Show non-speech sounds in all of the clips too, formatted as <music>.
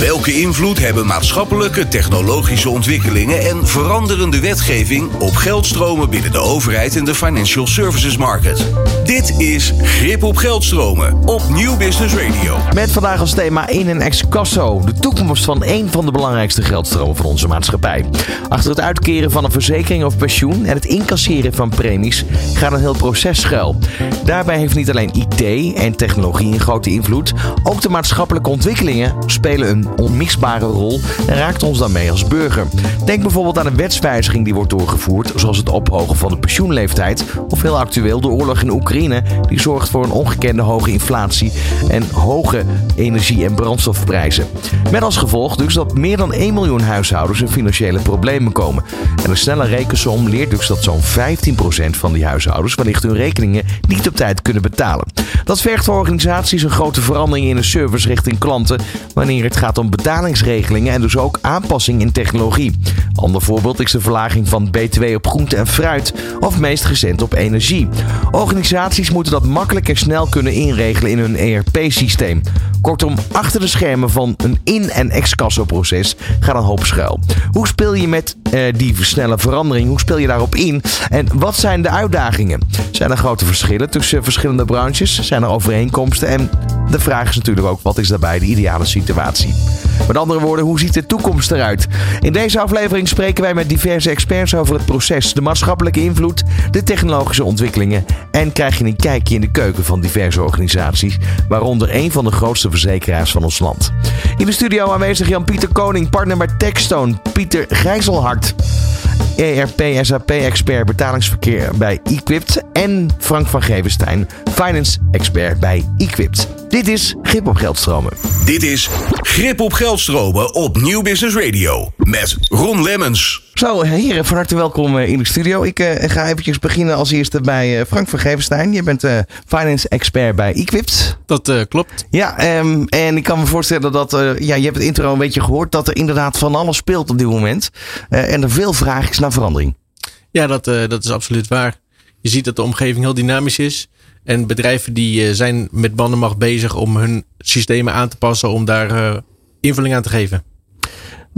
Welke invloed hebben maatschappelijke, technologische ontwikkelingen en veranderende wetgeving op geldstromen binnen de overheid en de financial services market? Dit is Grip op Geldstromen op Nieuw Business Radio. Met vandaag als thema in en ex-casso. De toekomst van een van de belangrijkste geldstromen van onze maatschappij. Achter het uitkeren van een verzekering of pensioen en het incasseren van premies gaat een heel proces schuil. Daarbij heeft niet alleen IT en technologie een grote invloed. Ook de maatschappelijke ontwikkelingen spelen een onmisbare rol en raakt ons daarmee als burger. Denk bijvoorbeeld aan een wetswijziging die wordt doorgevoerd, zoals het ophogen van de pensioenleeftijd. Of heel actueel de oorlog in Oekraïne, die zorgt voor een ongekende hoge inflatie en hoge energie- en brandstofprijzen. Met als gevolg dus dat meer dan 1 miljoen huishoudens in financiële problemen komen. En een snelle rekensom leert dus dat zo'n 15% van die huishoudens wellicht hun rekeningen niet op tijd kunnen betalen. Dat vergt voor organisaties een grote verandering in de service richting klanten wanneer het gaat om betalingsregelingen en dus ook aanpassing in technologie. Ander voorbeeld is de verlaging van BTW op groente en fruit of meest recent op energie. Organisaties moeten dat makkelijk en snel kunnen inregelen in hun ERP-systeem. Kortom, achter de schermen van een in- en ex-casso-proces gaat een hoop schuil. Hoe speel je met uh, die snelle verandering? Hoe speel je daarop in? En wat zijn de uitdagingen? Zijn er grote verschillen tussen verschillende branches? Zijn er overeenkomsten? En de vraag is natuurlijk ook, wat is daarbij de ideale situatie? Met andere woorden, hoe ziet de toekomst eruit? In deze aflevering spreken wij met diverse experts over het proces, de maatschappelijke invloed, de technologische ontwikkelingen en krijg je een kijkje in de keuken van diverse organisaties, waaronder een van de grootste verzekeraars van ons land. In de studio aanwezig Jan-Pieter Koning, partner bij Techstone, Pieter Gijzelhart. ERP SAP-expert betalingsverkeer bij Equipt. En Frank van Gevenstein, finance-expert bij Equipt. Dit is Grip op Geldstromen. Dit is Grip op Geldstromen op Nieuw Business Radio. Met Ron Lemmens. Zo, heren, van harte welkom in de studio. Ik uh, ga eventjes beginnen als eerste bij uh, Frank van Gevenstein. Je bent uh, finance-expert bij Equipt. Dat klopt. Ja, um, en ik kan me voorstellen dat, ja, je hebt het intro een beetje gehoord, dat er inderdaad van alles speelt op dit moment. en er veel vraag is naar verandering. Ja, dat, dat is absoluut waar. Je ziet dat de omgeving heel dynamisch is. En bedrijven die zijn met bandenmacht bezig om hun systemen aan te passen om daar invulling aan te geven.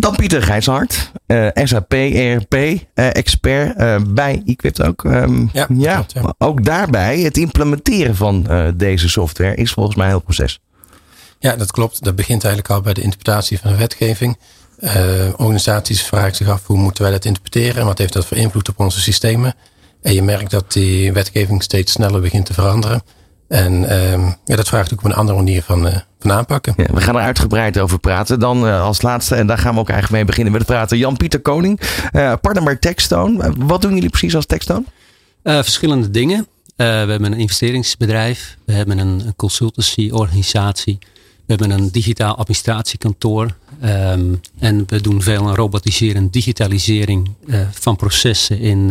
Dan Pieter Gijshart, uh, SAP, ERP, uh, expert uh, bij Equipt ook. Um, ja, ja, klopt, ja, Ook daarbij, het implementeren van deze software is volgens mij een heel proces. Ja, dat klopt. Dat begint eigenlijk al bij de interpretatie van de wetgeving. organisaties vragen zich af hoe moeten wij dat interpreteren en wat heeft dat voor invloed op onze systemen. En je merkt dat die wetgeving steeds sneller begint te veranderen. En um, ja, dat vraagt ook op een andere manier van, uh, van aanpakken. Ja, we gaan er uitgebreid over praten. Dan uh, als laatste, en daar gaan we ook eigenlijk mee beginnen met het praten. Jan-Pieter Koning, uh, partner bij Techstone. wat doen jullie precies als Techstone? verschillende dingen. we hebben een investeringsbedrijf. We hebben een, een consultancyorganisatie. We hebben een digitaal administratiekantoor. Um, en we doen veel aan robotiseren en digitalisering van processen in,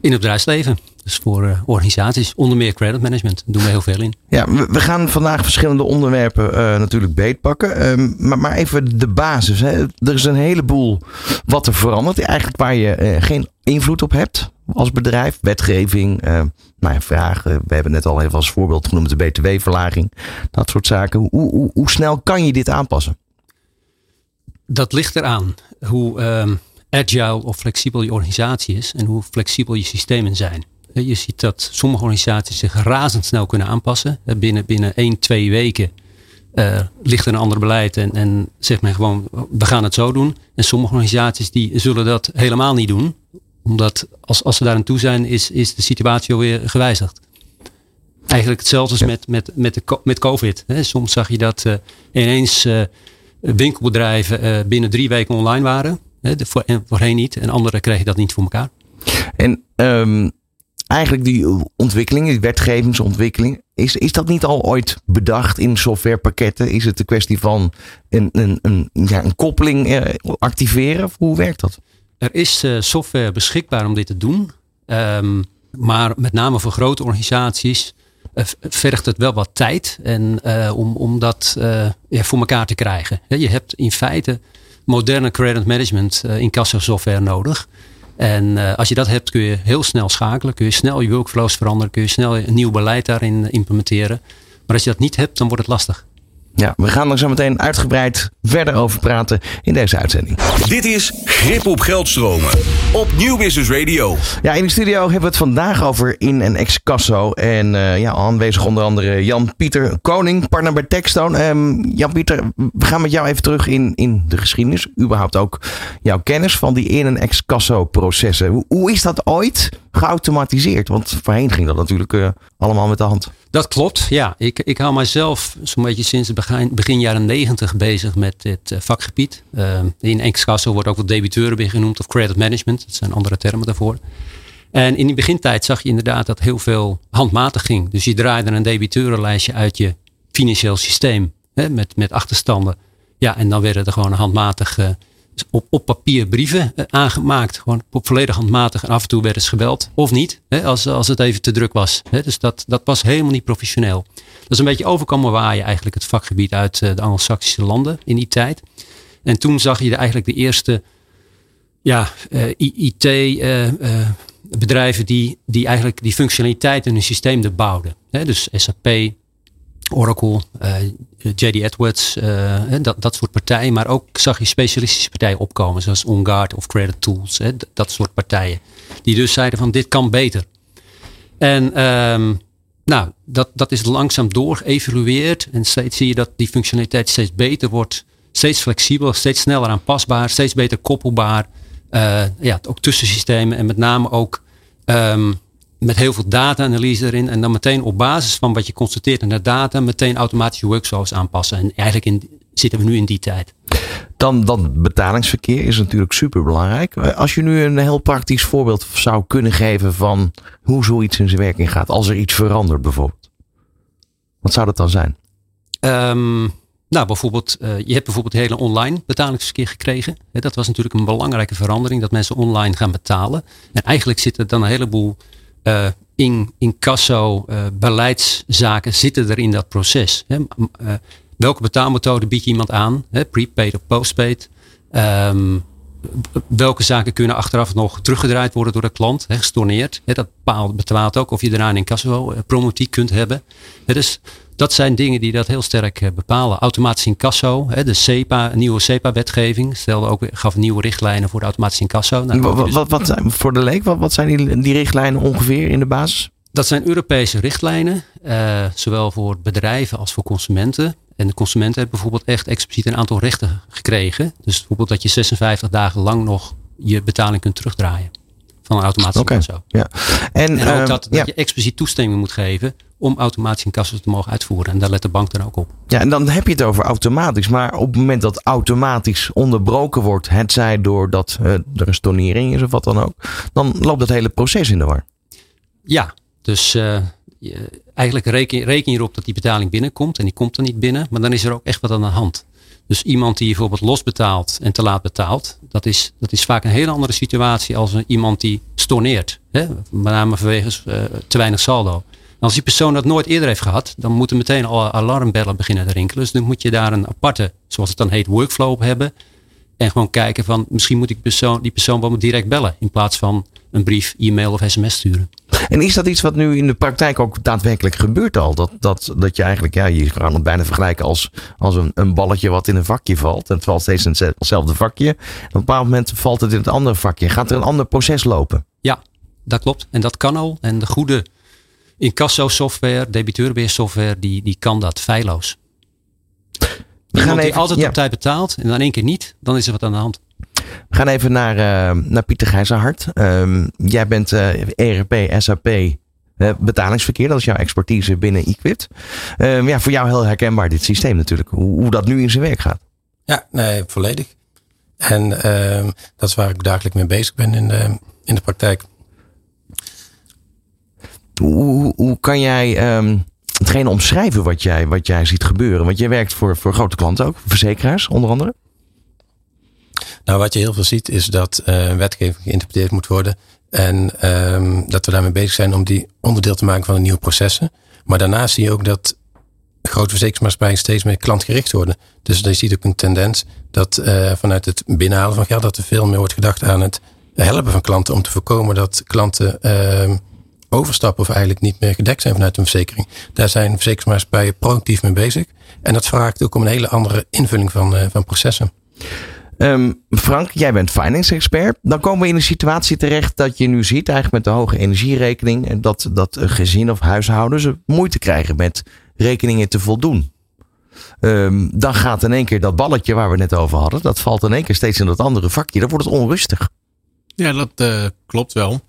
in het bedrijfsleven. Dus voor uh, organisaties, onder meer credit management, doen we heel veel in. Ja, we, we gaan vandaag verschillende onderwerpen uh, natuurlijk beetpakken. Um, maar, maar even de basis. Hè. Er is een heleboel wat er verandert. Eigenlijk waar je uh, geen invloed op hebt als bedrijf. Wetgeving, nou ja, vragen. We hebben net al even als voorbeeld genoemd de btw-verlaging. Dat soort zaken. Hoe, hoe, hoe snel kan je dit aanpassen? Dat ligt eraan. Hoe... Um, agile of flexibel je organisatie is en hoe flexibel je systemen zijn. Je ziet dat sommige organisaties zich razendsnel kunnen aanpassen. Binnen, binnen 1, 2 weken uh, ligt er een ander beleid en, en zegt men gewoon, we gaan het zo doen. En sommige organisaties die zullen dat helemaal niet doen. Omdat als, als ze daar aan toe zijn, is, is de situatie alweer gewijzigd. Eigenlijk hetzelfde als met, met, met, de, met COVID. Soms zag je dat uh, ineens uh, winkelbedrijven binnen drie weken online waren. Voor, en voorheen niet. En anderen kregen dat niet voor elkaar. En um, eigenlijk die ontwikkeling, die wetgevingsontwikkeling, is, is dat niet al ooit bedacht in softwarepakketten? Is het een kwestie van een, een, een, ja, een koppeling eh, activeren? Hoe werkt dat? Er is uh, software beschikbaar om dit te doen. Um, maar met name voor grote organisaties uh, vergt het wel wat tijd en, om, om dat ja, voor elkaar te krijgen. Je hebt in feite moderne credit management in software nodig. En uh, als je dat hebt, kun je heel snel schakelen. Kun je snel je workflows veranderen. Kun je snel een nieuw beleid daarin implementeren. Maar als je dat niet hebt, dan wordt het lastig. Ja, we gaan er zo meteen uitgebreid verder over praten in deze uitzending. Dit is Grip op Geldstromen op Nieuw Business Radio. Ja, in de studio hebben we het vandaag over in- en ex-casso. En uh, ja, aanwezig onder andere Jan-Pieter Koning, partner bij Techstone. Um, Jan-Pieter, we gaan met jou even terug in, in de geschiedenis. Überhaupt ook jouw kennis van die in- en ex-casso processen. Hoe, hoe, is dat ooit geautomatiseerd? Want voorheen ging dat natuurlijk uh, allemaal met de hand. Dat klopt, ja. Ik, ik hou mijzelf zo'n beetje sinds begin, begin jaren negentig bezig met dit uh, vakgebied. Uh, in ex-casso wordt ook wel debiteuren genoemd of credit management. Dat zijn andere termen daarvoor. En in die begintijd zag je inderdaad dat heel veel handmatig ging. Dus je draaide een debiteurenlijstje uit je financieel systeem hè, met, met achterstanden. Ja, en dan werden er gewoon handmatig op, op papier brieven uh, aangemaakt. Gewoon volledig handmatig. En af en toe werden ze gebeld. Of niet, hè, als, als het even te druk was. Hè. Dus dat, dat was helemaal niet professioneel. Dat is een beetje overkomen waaien eigenlijk het vakgebied uit uh, de Anglo-Saxische landen in die tijd. En toen zag je eigenlijk de eerste ja, IT bedrijven die, die eigenlijk die functionaliteit in hun systeem bouwden. Dus SAP, Oracle, uh, JD Edwards, uh, dat, dat soort partijen. Maar ook zag je specialistische partijen opkomen, zoals OnGuard of Credit Tools. Dat soort partijen. Die dus zeiden van dit kan beter. En um, nou, dat, dat is langzaam doorgeëvalueerd. En steeds zie je dat die functionaliteit steeds beter wordt. Steeds flexibeler, steeds sneller aanpasbaar, steeds beter koppelbaar. Uh, ja, ook tussensystemen en met name ook um, met heel veel data-analyse erin. En dan meteen op basis van wat je constateert in de data, meteen automatische workflows aanpassen. En eigenlijk in, zitten we nu in die tijd. Dan, dan betalingsverkeer is natuurlijk super belangrijk. Als je nu een heel praktisch voorbeeld zou kunnen geven van hoe zoiets in zijn werking gaat, als er iets verandert bijvoorbeeld. Wat zou dat dan zijn? Um, nou, bijvoorbeeld, uh, je hebt bijvoorbeeld hele online betalingsverkeer gekregen. Dat was natuurlijk een belangrijke verandering, dat mensen online gaan betalen. En eigenlijk zitten dan een heleboel uh, in, incasso uh, beleidszaken zitten er in dat proces. Hè. Uh, welke betaalmethode bied je iemand aan? Hè? Prepaid of postpaid? Um, welke zaken kunnen achteraf nog teruggedraaid worden door de klant, hè, gestorneerd? Hè, dat bepaalt ook of je daarna een incasso promotie kunt hebben. Hè, dus dat zijn dingen die dat heel sterk bepalen. Automatisch incasso, hè, de CEPA, nieuwe CEPA-wetgeving, stelde ook, gaf nieuwe richtlijnen voor de automatische incasso. Nou, wat, dus... wat, wat zijn, voor de leek, wat, wat zijn die, die richtlijnen ongeveer in de basis? Dat zijn Europese richtlijnen, uh, zowel voor bedrijven als voor consumenten. En de consument heeft bijvoorbeeld echt expliciet een aantal rechten gekregen. Dus bijvoorbeeld dat je 56 dagen lang nog je betaling kunt terugdraaien. Van een automatische okay. Ja. En, en ook uh, dat, dat ja. je expliciet toestemming moet geven om automatisch incasso te mogen uitvoeren. En daar let de bank dan ook op. Ja, en dan heb je het over automatisch. Maar op het moment dat automatisch onderbroken wordt, het zij doordat uh, er een stornering is of wat dan ook, dan loopt dat hele proces in de war. Ja, dus uh, je, eigenlijk reken, reken je erop dat die betaling binnenkomt. En die komt er niet binnen. Maar dan is er ook echt wat aan de hand. Dus iemand die bijvoorbeeld los betaalt en te laat betaalt. Dat is, dat is vaak een hele andere situatie als een, iemand die storneert. Hè? Met name vanwege uh, te weinig saldo. Als die persoon dat nooit eerder heeft gehad. Dan moeten meteen alle alarmbellen beginnen te rinkelen. Dus dan moet je daar een aparte, zoals het dan heet, workflow op hebben. En gewoon kijken van misschien moet ik persoon, die persoon wel direct bellen. In plaats van een brief, e-mail of sms sturen. En is dat iets wat nu in de praktijk ook daadwerkelijk gebeurt al? Dat, dat, dat je eigenlijk, ja, je kan het bijna vergelijken als, als een, een balletje wat in een vakje valt. En het valt steeds in hetzelfde vakje. En op een bepaald moment valt het in het andere vakje. Gaat er een ander proces lopen? Ja, dat klopt. En dat kan al. En de goede incasso software, debiteurbeheersoftware, die, die kan dat feilloos. We gaan even, altijd ja. op tijd betaalt en dan één keer niet, dan is er wat aan de hand. We gaan even naar, uh, naar Pieter Gijzerhart. Um, jij bent uh, ERP, SAP, uh, betalingsverkeer. Dat is jouw expertise binnen Equip. Um, ja, voor jou heel herkenbaar dit systeem natuurlijk. Hoe, hoe dat nu in zijn werk gaat. Ja, nee, volledig. En uh, dat is waar ik dagelijks mee bezig ben in de, in de praktijk. Hoe, hoe kan jij um, hetgene omschrijven wat jij, wat jij ziet gebeuren? Want jij werkt voor, voor grote klanten ook, verzekeraars onder andere. Nou, wat je heel veel ziet is dat uh, wetgeving geïnterpreteerd moet worden. En um, dat we daarmee bezig zijn om die onderdeel te maken van de nieuwe processen. Maar daarnaast zie je ook dat grote verzekeringsmaatschappijen steeds meer klantgericht worden. Dus je ziet ook een tendens dat uh, vanuit het binnenhalen van geld, dat er veel meer wordt gedacht aan het helpen van klanten om te voorkomen dat klanten uh, overstappen of eigenlijk niet meer gedekt zijn vanuit een verzekering. Daar zijn verzekeringsmaatschappijen proactief mee bezig. En dat vraagt ook om een hele andere invulling van, van processen. Um, Frank, jij bent finance expert. Dan komen we in een situatie terecht dat je nu ziet, eigenlijk met de hoge energierekening, dat, dat gezin of huishoudens moeite krijgen met rekeningen te voldoen. Um, dan gaat in één keer dat balletje waar we net over hadden, dat valt in één keer steeds in dat andere vakje. Dan wordt het onrustig. Ja, dat uh, klopt wel.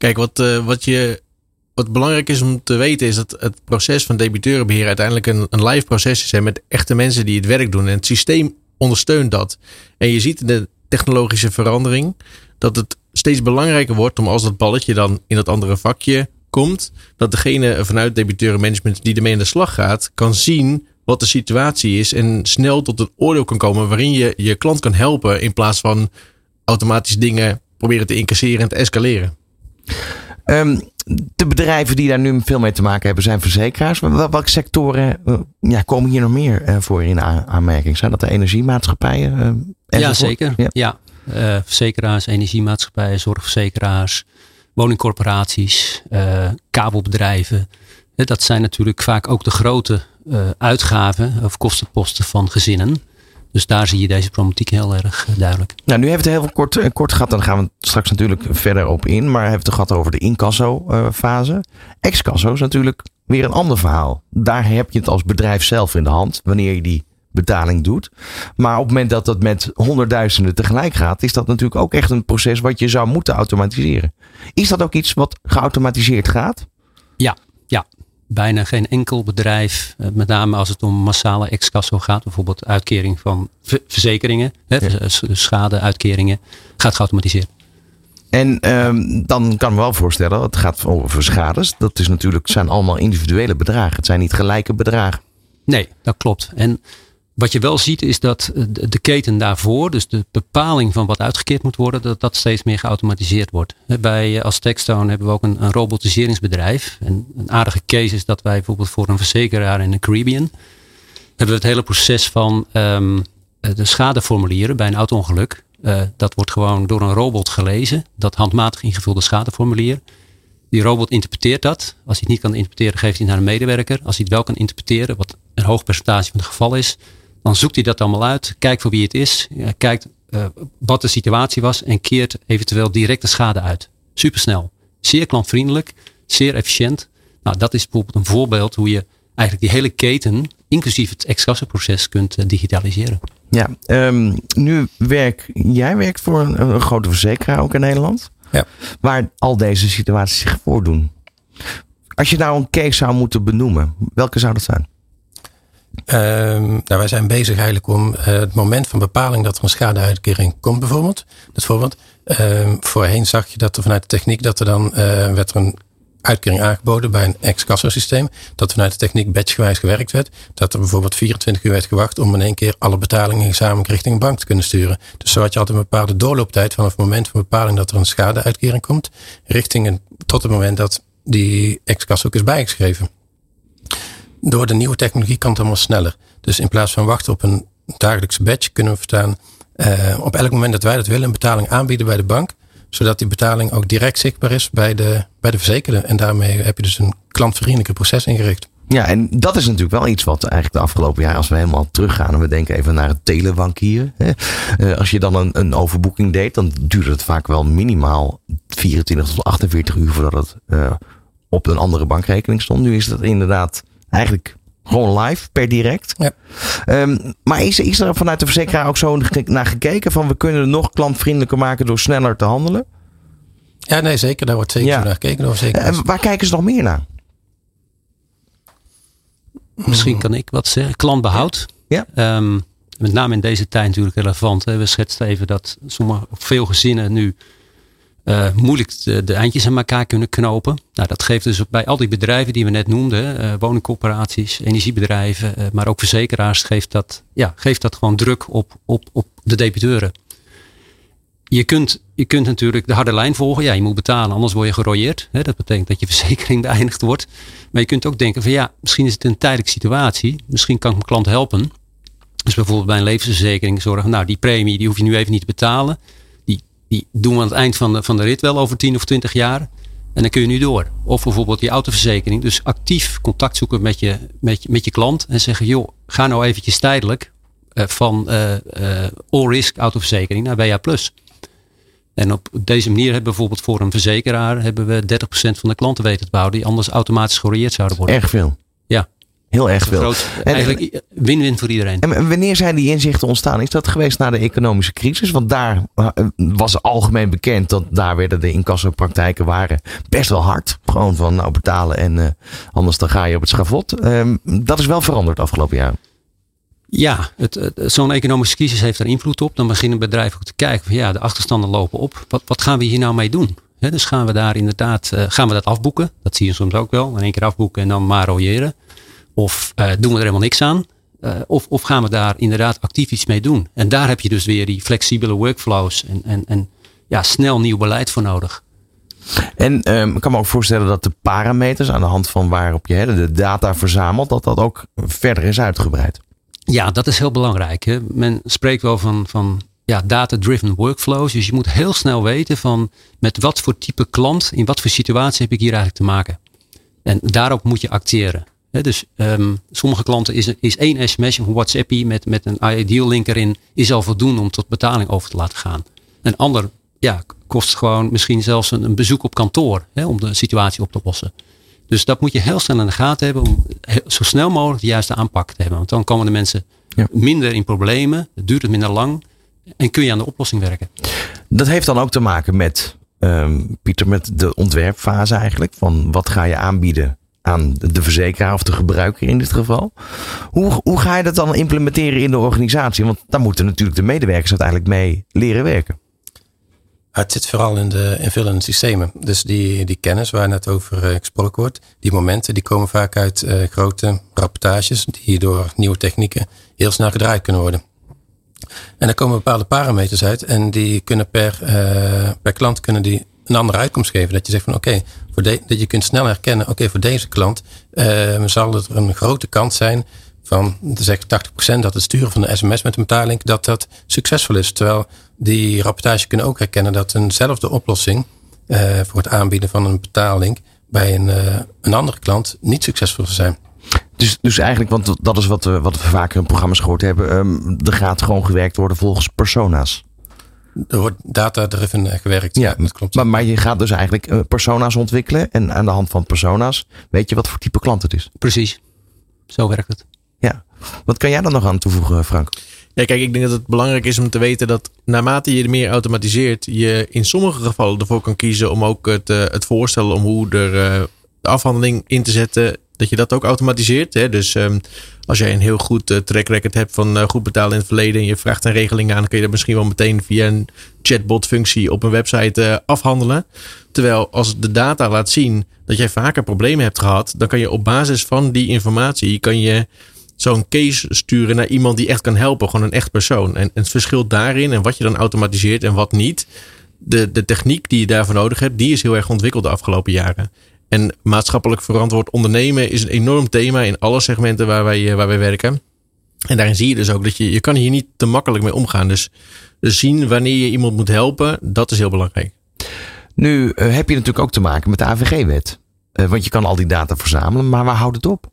Kijk, wat, uh, wat, je, wat belangrijk is om te weten is dat het proces van debiteurenbeheer uiteindelijk een, een live proces is. Hè, met echte mensen die het werk doen. En het systeem ondersteunt dat. En je ziet in de technologische verandering dat het steeds belangrijker wordt om als dat balletje dan in dat andere vakje komt, dat degene vanuit debiteurenmanagement die ermee aan de slag gaat, kan zien wat de situatie is en snel tot een oordeel kan komen waarin je je klant kan helpen in plaats van automatisch dingen proberen te incasseren en te escaleren. Um, de bedrijven die daar nu veel mee te maken hebben zijn verzekeraars. Welke sectoren uh, ja, komen hier nog meer uh, voor in aanmerking? Zijn dat de energiemaatschappijen? Uh, ja, zeker. Ja. ja. verzekeraars, energiemaatschappijen, zorgverzekeraars, woningcorporaties, kabelbedrijven. Dat zijn natuurlijk vaak ook de grote uitgaven of kostenposten van gezinnen. Dus daar zie je deze problematiek heel erg eh, duidelijk. Nou, nu hebben we het heel kort, eh, kort gehad. Dan gaan we straks natuurlijk verder op in. Maar hebben we het gehad over de incasso-fase. Excasso is natuurlijk weer een ander verhaal. Daar heb je het als bedrijf zelf in de hand. Wanneer je die betaling doet. Maar op het moment dat dat met honderdduizenden tegelijk gaat, is dat natuurlijk ook echt een proces wat je zou moeten automatiseren. Is dat ook iets wat geautomatiseerd gaat? Ja, ja bijna geen enkel bedrijf, eh, met name als het om massale ex-casso gaat, bijvoorbeeld uitkering van verzekeringen, hè, schadeuitkeringen, gaat geautomatiseerd. En um, dan kan ik me wel voorstellen, het gaat over schades. Dat is natuurlijk, zijn allemaal individuele bedragen. Het zijn niet gelijke bedragen. Nee, dat klopt. En wat je wel ziet is dat eh, de keten daarvoor, dus de bepaling van wat uitgekeerd moet worden, dat dat steeds meer geautomatiseerd wordt. Bij, eh, als Techstone hebben we ook een, robotiseringsbedrijf. En een aardige case is dat wij bijvoorbeeld voor een verzekeraar in de Caribbean hebben we het hele proces van um, de schadeformulieren bij een auto-ongeluk. Dat wordt gewoon door een robot gelezen, dat handmatig ingevulde schadeformulier. Die robot interpreteert dat. Als hij het niet kan interpreteren, geeft hij het naar een medewerker. Als hij het wel kan interpreteren, wat een hoog percentage van het geval is, dan zoekt hij dat allemaal uit, kijkt voor wie het is, kijkt uh, wat de situatie was en keert eventueel direct de schade uit. Supersnel. Zeer klantvriendelijk, zeer efficiënt. Nou, dat is bijvoorbeeld een voorbeeld hoe je eigenlijk die hele keten, inclusief het ex proces kunt uh, digitaliseren. Ja, um, nu werk jij werkt voor een, een, grote verzekeraar ook in Nederland. Ja. Waar al deze situaties zich voordoen. Als je nou een case zou moeten benoemen, welke zou dat zijn? Um, nou, wij zijn bezig eigenlijk om uh, het moment van bepaling dat er een schadeuitkering komt bijvoorbeeld. Dat voorbeeld. Um, voorheen zag je dat er vanuit de techniek dat er dan uh, werd er een uitkering aangeboden bij een ex-casso systeem. Dat vanuit de techniek batchgewijs gewerkt werd. Dat er bijvoorbeeld 24 uur werd gewacht om in één keer alle betalingen gezamenlijk richting een bank te kunnen sturen. Dus zo had je altijd een bepaalde doorlooptijd vanaf het moment van bepaling dat er een schadeuitkering komt. Richting tot het moment dat die ex-casso ook is bijgeschreven door de nieuwe technologie kan het allemaal sneller. Dus in plaats van wachten op een dagelijkse badge kunnen we verstaan uh, op elk moment dat wij dat willen een betaling aanbieden bij de bank. Zodat die betaling ook direct zichtbaar is bij de, bij de verzekerde. En daarmee heb je dus een klantvriendelijke proces ingericht. Ja, en dat is natuurlijk wel iets wat eigenlijk de afgelopen jaar, als we helemaal teruggaan en we denken even naar het telebankieren. Hè, uh, als je dan een, een overboeking deed, dan duurde het vaak wel minimaal 24 tot 48 uur voordat het uh, op een andere bankrekening stond. Nu is dat inderdaad Eigenlijk gewoon live, per direct. Ja. Um, maar is, is er vanuit de verzekeraar ook zo naar gekeken van we kunnen het nog klantvriendelijker maken door sneller te handelen? Ja, nee, zeker. Daar wordt zeker ja. naar gekeken. Door zeker. En waar kijken ze nog meer naar? Misschien kan ik wat zeggen. Klantbehoud. Ja. Um, met name in deze tijd natuurlijk relevant. Hè. We schetsten even dat sommige, veel gezinnen nu uh, moeilijk de, eindjes aan elkaar kunnen knopen. Nou, dat geeft dus bij al die bedrijven die we net noemden, uh, woningcorporaties, energiebedrijven, uh, maar ook verzekeraars, geeft dat, ja, geeft dat gewoon druk op, op, op de debiteuren. Je kunt, je kunt natuurlijk de harde lijn volgen. Ja, je moet betalen, anders word je gerooieerd. Dat betekent dat je verzekering <laughs> beëindigd wordt. Maar je kunt ook denken van ja, misschien is het een tijdelijke situatie. Misschien kan ik mijn klant helpen. Dus bijvoorbeeld bij een levensverzekering zorgen, nou die premie die hoef je nu even niet te betalen die doen we aan het eind van de, van de rit wel over 10 of 20 jaar. En dan kun je nu door. Of bijvoorbeeld die autoverzekering. Dus actief contact zoeken met je, met met je klant. En zeggen, joh, ga nou eventjes tijdelijk uh, van uh, uh, all risk autoverzekering naar BA+. En op deze manier hebben we bijvoorbeeld voor een verzekeraar hebben we 30% van de klanten weten te behouden die anders automatisch geroyeerd zouden worden. Erg veel. Heel erg veel. Groot, eigenlijk win-win voor iedereen. En wanneer zijn die inzichten ontstaan? Is dat geweest na de economische crisis? Want daar was algemeen bekend dat daar werden de incassopraktijken waren best wel hard. Gewoon van nou betalen en uh, anders dan ga je op het schavot. Uh, dat is wel veranderd afgelopen jaar. Ja, zo'n economische crisis heeft er invloed op. Dan beginnen bedrijven ook te kijken van ja, de achterstanden lopen op. Wat, wat gaan we hier nou mee doen? He, dus gaan we daar inderdaad, uh, gaan we dat afboeken? Dat zie je soms ook wel. In één keer afboeken en dan maar. Of uh, doen we er helemaal niks aan? Uh, of, of gaan we daar inderdaad actief iets mee doen? En daar heb je dus weer die flexibele workflows en, en, en ja, snel nieuw beleid voor nodig. En um, ik kan me ook voorstellen dat de parameters aan de hand van waarop je de data verzamelt, dat dat ook verder is uitgebreid. Ja, dat is heel belangrijk. Hè? Men spreekt wel van, van ja, data-driven workflows. Dus je moet heel snel weten van met wat voor type klant, in wat voor situatie heb ik hier eigenlijk te maken. En daarop moet je acteren. Dus um, sommige klanten is, is één sms, een WhatsAppie met, met een ideal link erin, is al voldoende om tot betaling over te laten gaan. Een ander ja, kost gewoon misschien zelfs een, een bezoek op kantoor om de situatie op te lossen. Dus dat moet je heel snel in de gaten hebben om zo snel mogelijk de juiste aanpak te hebben. Want dan komen de mensen ja. minder in problemen, het duurt het minder lang en kun je aan de oplossing werken. Dat heeft dan ook te maken met, um, Pieter, met de ontwerpfase eigenlijk. Van wat ga je aanbieden aan de verzekeraar of de gebruiker in dit geval. Hoe, hoe ga je dat dan implementeren in de organisatie? Want daar moeten natuurlijk de medewerkers uiteindelijk mee leren werken. Het zit vooral in de invullende systemen. Dus die, die kennis waar net over uh, gesproken wordt, die momenten, die komen vaak uit uh, grote rapportages die door nieuwe technieken heel snel gedraaid kunnen worden. En daar komen bepaalde parameters uit en die kunnen per, uh, per klant kunnen die een andere uitkomst geven. Dat je zegt van oké, dat je kunt snel herkennen, oké, voor deze klant zal er een grote kans zijn van zeg 80% dat het sturen van een sms met een betaling dat dat succesvol is. Terwijl die rapportage kunnen ook herkennen dat eenzelfde oplossing uh, voor het aanbieden van een betaling bij een, uh, een andere klant niet succesvol zijn. Dus, dus eigenlijk, want dat is wat we, wat we vaker in programma's gehoord hebben, um, er gaat gewoon gewerkt worden volgens persona's. Er wordt data-driven gewerkt. Ja, dat klopt. Maar, maar je gaat dus eigenlijk persona's ontwikkelen. En aan de hand van persona's weet je wat voor type klant het is. Precies. Zo werkt het. Ja. Wat kan jij dan nog aan toevoegen, Frank? Ja, kijk, ik denk dat het belangrijk is om te weten dat naarmate je meer automatiseert, je in sommige gevallen ervoor kan kiezen om ook het, uh, het voorstellen om hoe er uh, de afhandeling in te zetten, dat je dat ook automatiseert. Hè? Dus um, als jij een heel goed uh, track record hebt van uh, goed betalen in het verleden en je vraagt een regeling aan, dan kun je dat misschien wel meteen via een chatbot functie op een website uh, afhandelen. Terwijl als de data laat zien dat jij vaker problemen hebt gehad, dan kan je op basis van die informatie kan je zo'n case sturen naar iemand die echt kan helpen. Gewoon een echt persoon. En, het verschil daarin en wat je dan automatiseert en wat niet. De, de techniek die je daarvoor nodig hebt, die is heel erg ontwikkeld de afgelopen jaren. En maatschappelijk verantwoord ondernemen is een enorm thema in alle segmenten waar wij, waar wij werken. En daarin zie je dus ook dat je, je kan hier niet te makkelijk mee omgaan. Dus, dus zien wanneer je iemand moet helpen, dat is heel belangrijk. Nu uh, heb je natuurlijk ook te maken met de AVG-wet. Uh, want je kan al die data verzamelen, maar waar houdt het op?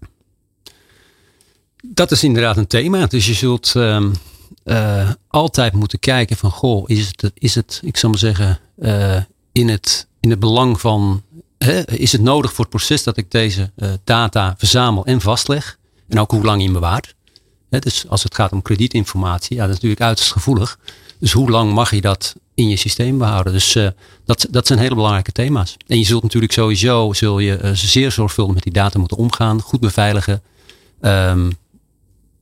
Dat is inderdaad een thema. Dus je zult uh, altijd moeten kijken van, goh, is het, is het ik zal maar zeggen, uh, in, het, in het belang van, hè, is het nodig voor het proces dat ik deze uh, data verzamel en vastleg? En ook hoe lang je hem bewaart. Hè, dus als het gaat om kredietinformatie, ja, dat is natuurlijk uiterst gevoelig. Dus hoe lang mag je dat in je systeem behouden? Dus uh, dat, dat zijn hele belangrijke thema's. En je zult natuurlijk sowieso zul je, uh, zeer zorgvuldig met die data moeten omgaan, goed beveiligen. Um,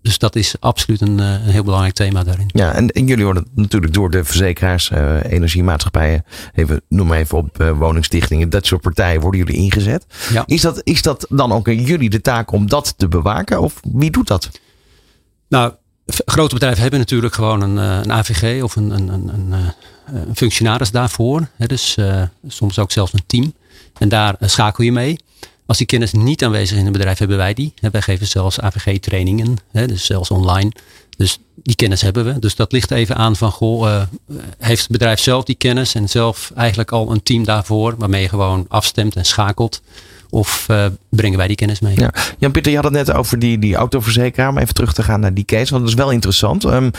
dus dat is absoluut een, een, heel belangrijk thema daarin. Ja, en, en jullie worden natuurlijk door de verzekeraars, uh, energiemaatschappijen, even, noem maar even op, uh, woningstichtingen, dat soort partijen worden jullie ingezet. Ja. Is, dat, is dat dan ook jullie de taak om dat te bewaken of wie doet dat? Nou, grote bedrijven hebben natuurlijk gewoon een, een AVG of een, een, een, een functionaris daarvoor. Hè, dus uh, soms ook zelfs een team. En daar schakel je mee. Als die kennis niet aanwezig is in het bedrijf, hebben wij die. Wij geven zelfs AVG-trainingen, dus zelfs online. Dus die kennis hebben we. Dus dat ligt even aan van, goh, uh, heeft het bedrijf zelf die kennis en zelf eigenlijk al een team daarvoor, waarmee je gewoon afstemt en schakelt. Of uh, brengen wij die kennis mee? Ja. Jan-Pieter, je had het net over die, die autoverzekeraar. Om even terug te gaan naar die case. Want dat is wel interessant. Um,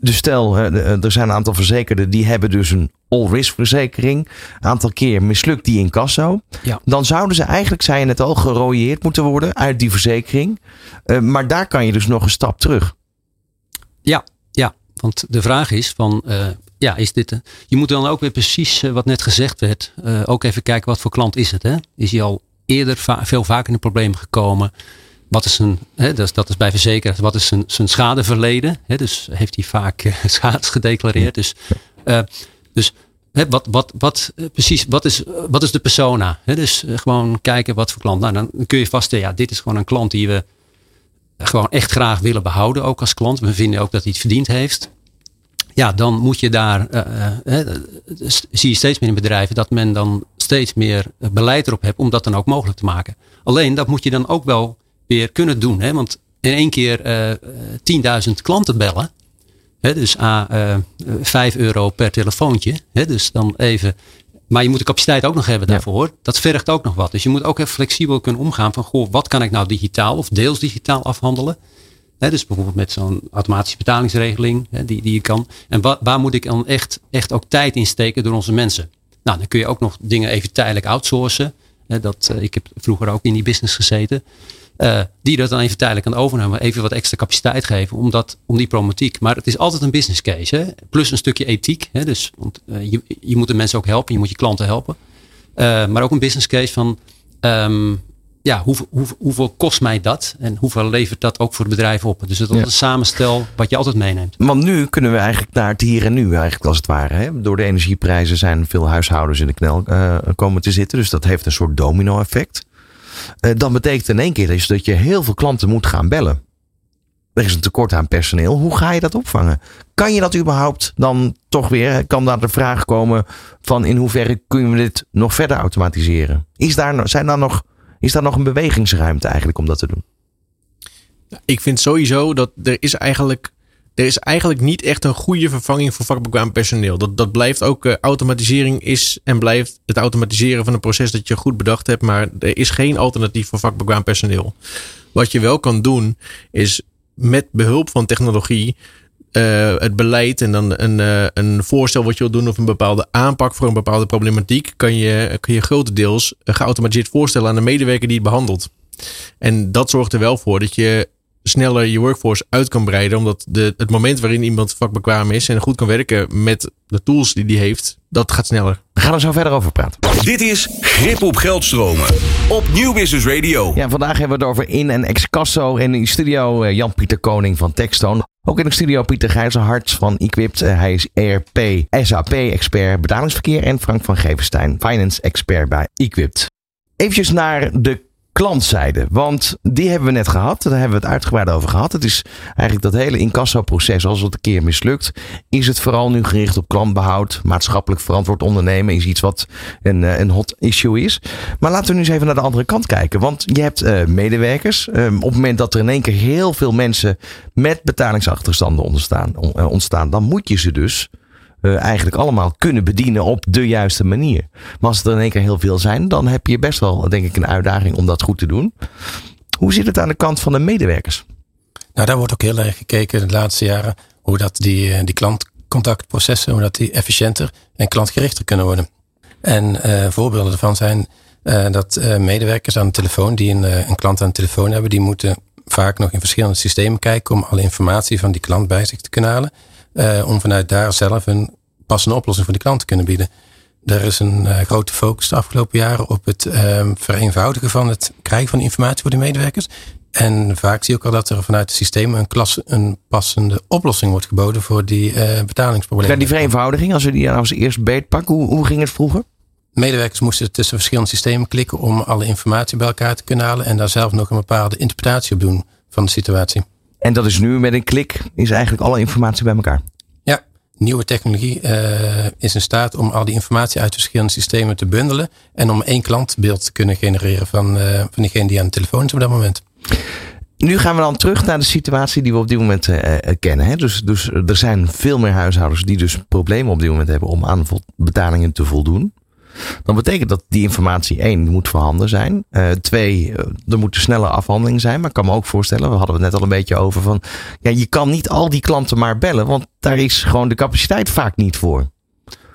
de, stel, er zijn een aantal verzekerden die hebben dus een all-risk verzekering. Een aantal keer mislukt die in Casso. Ja. Dan zouden ze eigenlijk, zei je net al, gerooieerd moeten worden uit die verzekering. Uh, maar daar kan je dus nog een stap terug. Ja, ja. Want de vraag is van, uh, ja, is dit... je moet dan ook weer precies wat net gezegd werd. ook even kijken wat voor klant is het. Hè? Is hij al eerder veel vaker in de problemen gekomen. Wat is een, hè, dat, is, dat is bij verzekeraars, wat is zijn, zijn schadeverleden? Hè, dus heeft hij vaak <laughs> schades gedeclareerd. Dus, dus hè, wat, wat, wat, precies, wat is, wat is de persona? Hè, dus gewoon kijken wat voor klant. Nou, dan kun je vaststellen, ja, dit is gewoon een klant die we gewoon echt graag willen behouden, ook als klant. We vinden ook dat hij het verdiend heeft. Ja, dan moet je daar, zie je steeds meer in bedrijven dat men dan steeds meer beleid erop hebt om dat dan ook mogelijk te maken. Alleen dat moet je dan ook wel weer kunnen doen. Hè? Want in één keer uh, 10.000 klanten bellen. Hè? Dus A, uh, 5 euro per telefoontje. Hè? Dus dan even. Maar je moet de capaciteit ook nog hebben daarvoor. Dat vergt ook nog wat. Dus je moet ook even flexibel kunnen omgaan van goh, wat kan ik nou digitaal of deels digitaal afhandelen. Dus bijvoorbeeld met zo'n automatische betalingsregeling die, die je kan. En wa waar moet ik dan echt, echt ook tijd in steken door onze mensen? Nou, dan kun je ook nog dingen even tijdelijk outsourcen. Dat, uh, ik heb vroeger ook in die business gezeten. Uh, die dat dan even tijdelijk kan overnemen. Even wat extra capaciteit geven om, dat, om die problematiek. Maar het is altijd een business case. Hè? Plus een stukje ethiek. Hè? Dus, want uh, je, je moet de mensen ook helpen. Je moet je klanten helpen. maar ook een business case van... Um, ja, hoe, hoe, hoeveel kost mij dat? En hoeveel levert dat ook voor het bedrijf op? Dus dat is een samenstel wat je altijd meeneemt. Want nu kunnen we eigenlijk naar het hier en nu eigenlijk als het ware. Hè? Door de energieprijzen zijn veel huishoudens in de knel komen te zitten. Dus dat heeft een soort domino effect. Uh, dan betekent in één keer dus dat je heel veel klanten moet gaan bellen. Er is een tekort aan personeel. Hoe ga je dat opvangen? Kan je dat überhaupt dan toch weer? Kan daar de vraag komen van in hoeverre kunnen we dit nog verder automatiseren? Is daar, zijn daar nog is daar nog een bewegingsruimte eigenlijk om dat te doen? Ik vind sowieso dat er is eigenlijk, er is eigenlijk niet echt een goede vervanging voor vakbekwaam personeel. Dat, dat blijft ook, uh, automatisering is en blijft het automatiseren van een proces dat je goed bedacht hebt. Maar er is geen alternatief voor vakbekwaam personeel. Wat je wel kan doen is met behulp van technologie uh, het beleid en dan een, uh, een voorstel wat je wil doen of een bepaalde aanpak voor een bepaalde problematiek, kan je, kan je grotendeels geautomatiseerd voorstellen aan de medewerker die het behandelt. En dat zorgt er wel voor dat je sneller je workforce uit kan breiden. Omdat de, het moment waarin iemand vakbekwaam is en goed kan werken met de tools die die heeft, dat gaat sneller. We gaan er zo verder over praten. Dit is Grip op Geldstromen op Nieuw Business Radio. Ja, vandaag hebben we het over in- en ex-casso. In de studio eh, Jan-Pieter Koning van Techstone. Ook in de studio Pieter Gijzerhart van Equipped. Eh, hij is ERP, SAP-expert betalingsverkeer. En Frank van Gevenstein, finance-expert bij Equipped. Even naar de klantzijde. Want die hebben we net gehad. Daar hebben we het uitgebreid over gehad. Het is eigenlijk dat hele incasso-proces, als het een keer mislukt, is het vooral nu gericht op klantbehoud. Maatschappelijk verantwoord ondernemen is iets wat een, eh, een hot issue is. Maar laten we nu eens even naar de andere kant kijken. Want je hebt uh, medewerkers. Um, op het moment dat er in één keer heel veel mensen met betalingsachterstanden ontstaan, ontstaan dan moet je ze dus eigenlijk allemaal kunnen bedienen op de juiste manier. Maar als er in één keer heel veel zijn, dan heb je best wel, denk ik, een uitdaging om dat goed te doen. Hoe zit het aan de kant van de medewerkers? Nou, daar wordt ook heel erg gekeken de laatste jaren hoe dat die, eh, die klantcontactprocessen, hoe dat die efficiënter en klantgerichter kunnen worden. En uh, voorbeelden daarvan zijn uh, dat medewerkers aan de telefoon, die een, een klant aan de telefoon hebben, die moeten vaak nog in verschillende systemen kijken om alle informatie van die klant bij zich te kunnen halen. Uh, om vanuit daar zelf een passende oplossing voor de klant te kunnen bieden. Er is een uh, grote focus de afgelopen jaren op het uh, vereenvoudigen van het krijgen van informatie voor de medewerkers. En vaak zie je ook al dat er vanuit het systeem een, klas, een passende oplossing wordt geboden voor die uh, betalingsproblemen. Ja, die vereenvoudiging, als we die nou als eerst beet pakken, hoe, hoe ging het vroeger? Medewerkers moesten tussen verschillende systemen klikken om alle informatie bij elkaar te kunnen halen en daar zelf nog een bepaalde interpretatie op doen van de situatie. En dat is nu met een klik, is eigenlijk alle informatie bij elkaar. Ja, nieuwe technologie uh, is in staat om al die informatie uit verschillende systemen te bundelen. En om één klantbeeld te kunnen genereren van, uh, van diegene die aan de telefoon is op dat moment. Nu gaan we dan terug naar de situatie die we op dit moment uh, kennen. Hè? Dus, dus er zijn veel meer huishoudens die dus problemen op dit moment hebben om aan betalingen te voldoen. Dan betekent dat die informatie één moet voorhanden zijn. Uh, twee, er moet een snelle afhandeling zijn. Maar ik kan me ook voorstellen, we hadden het net al een beetje over van. Ja, je kan niet al die klanten maar bellen, want daar is gewoon de capaciteit vaak niet voor.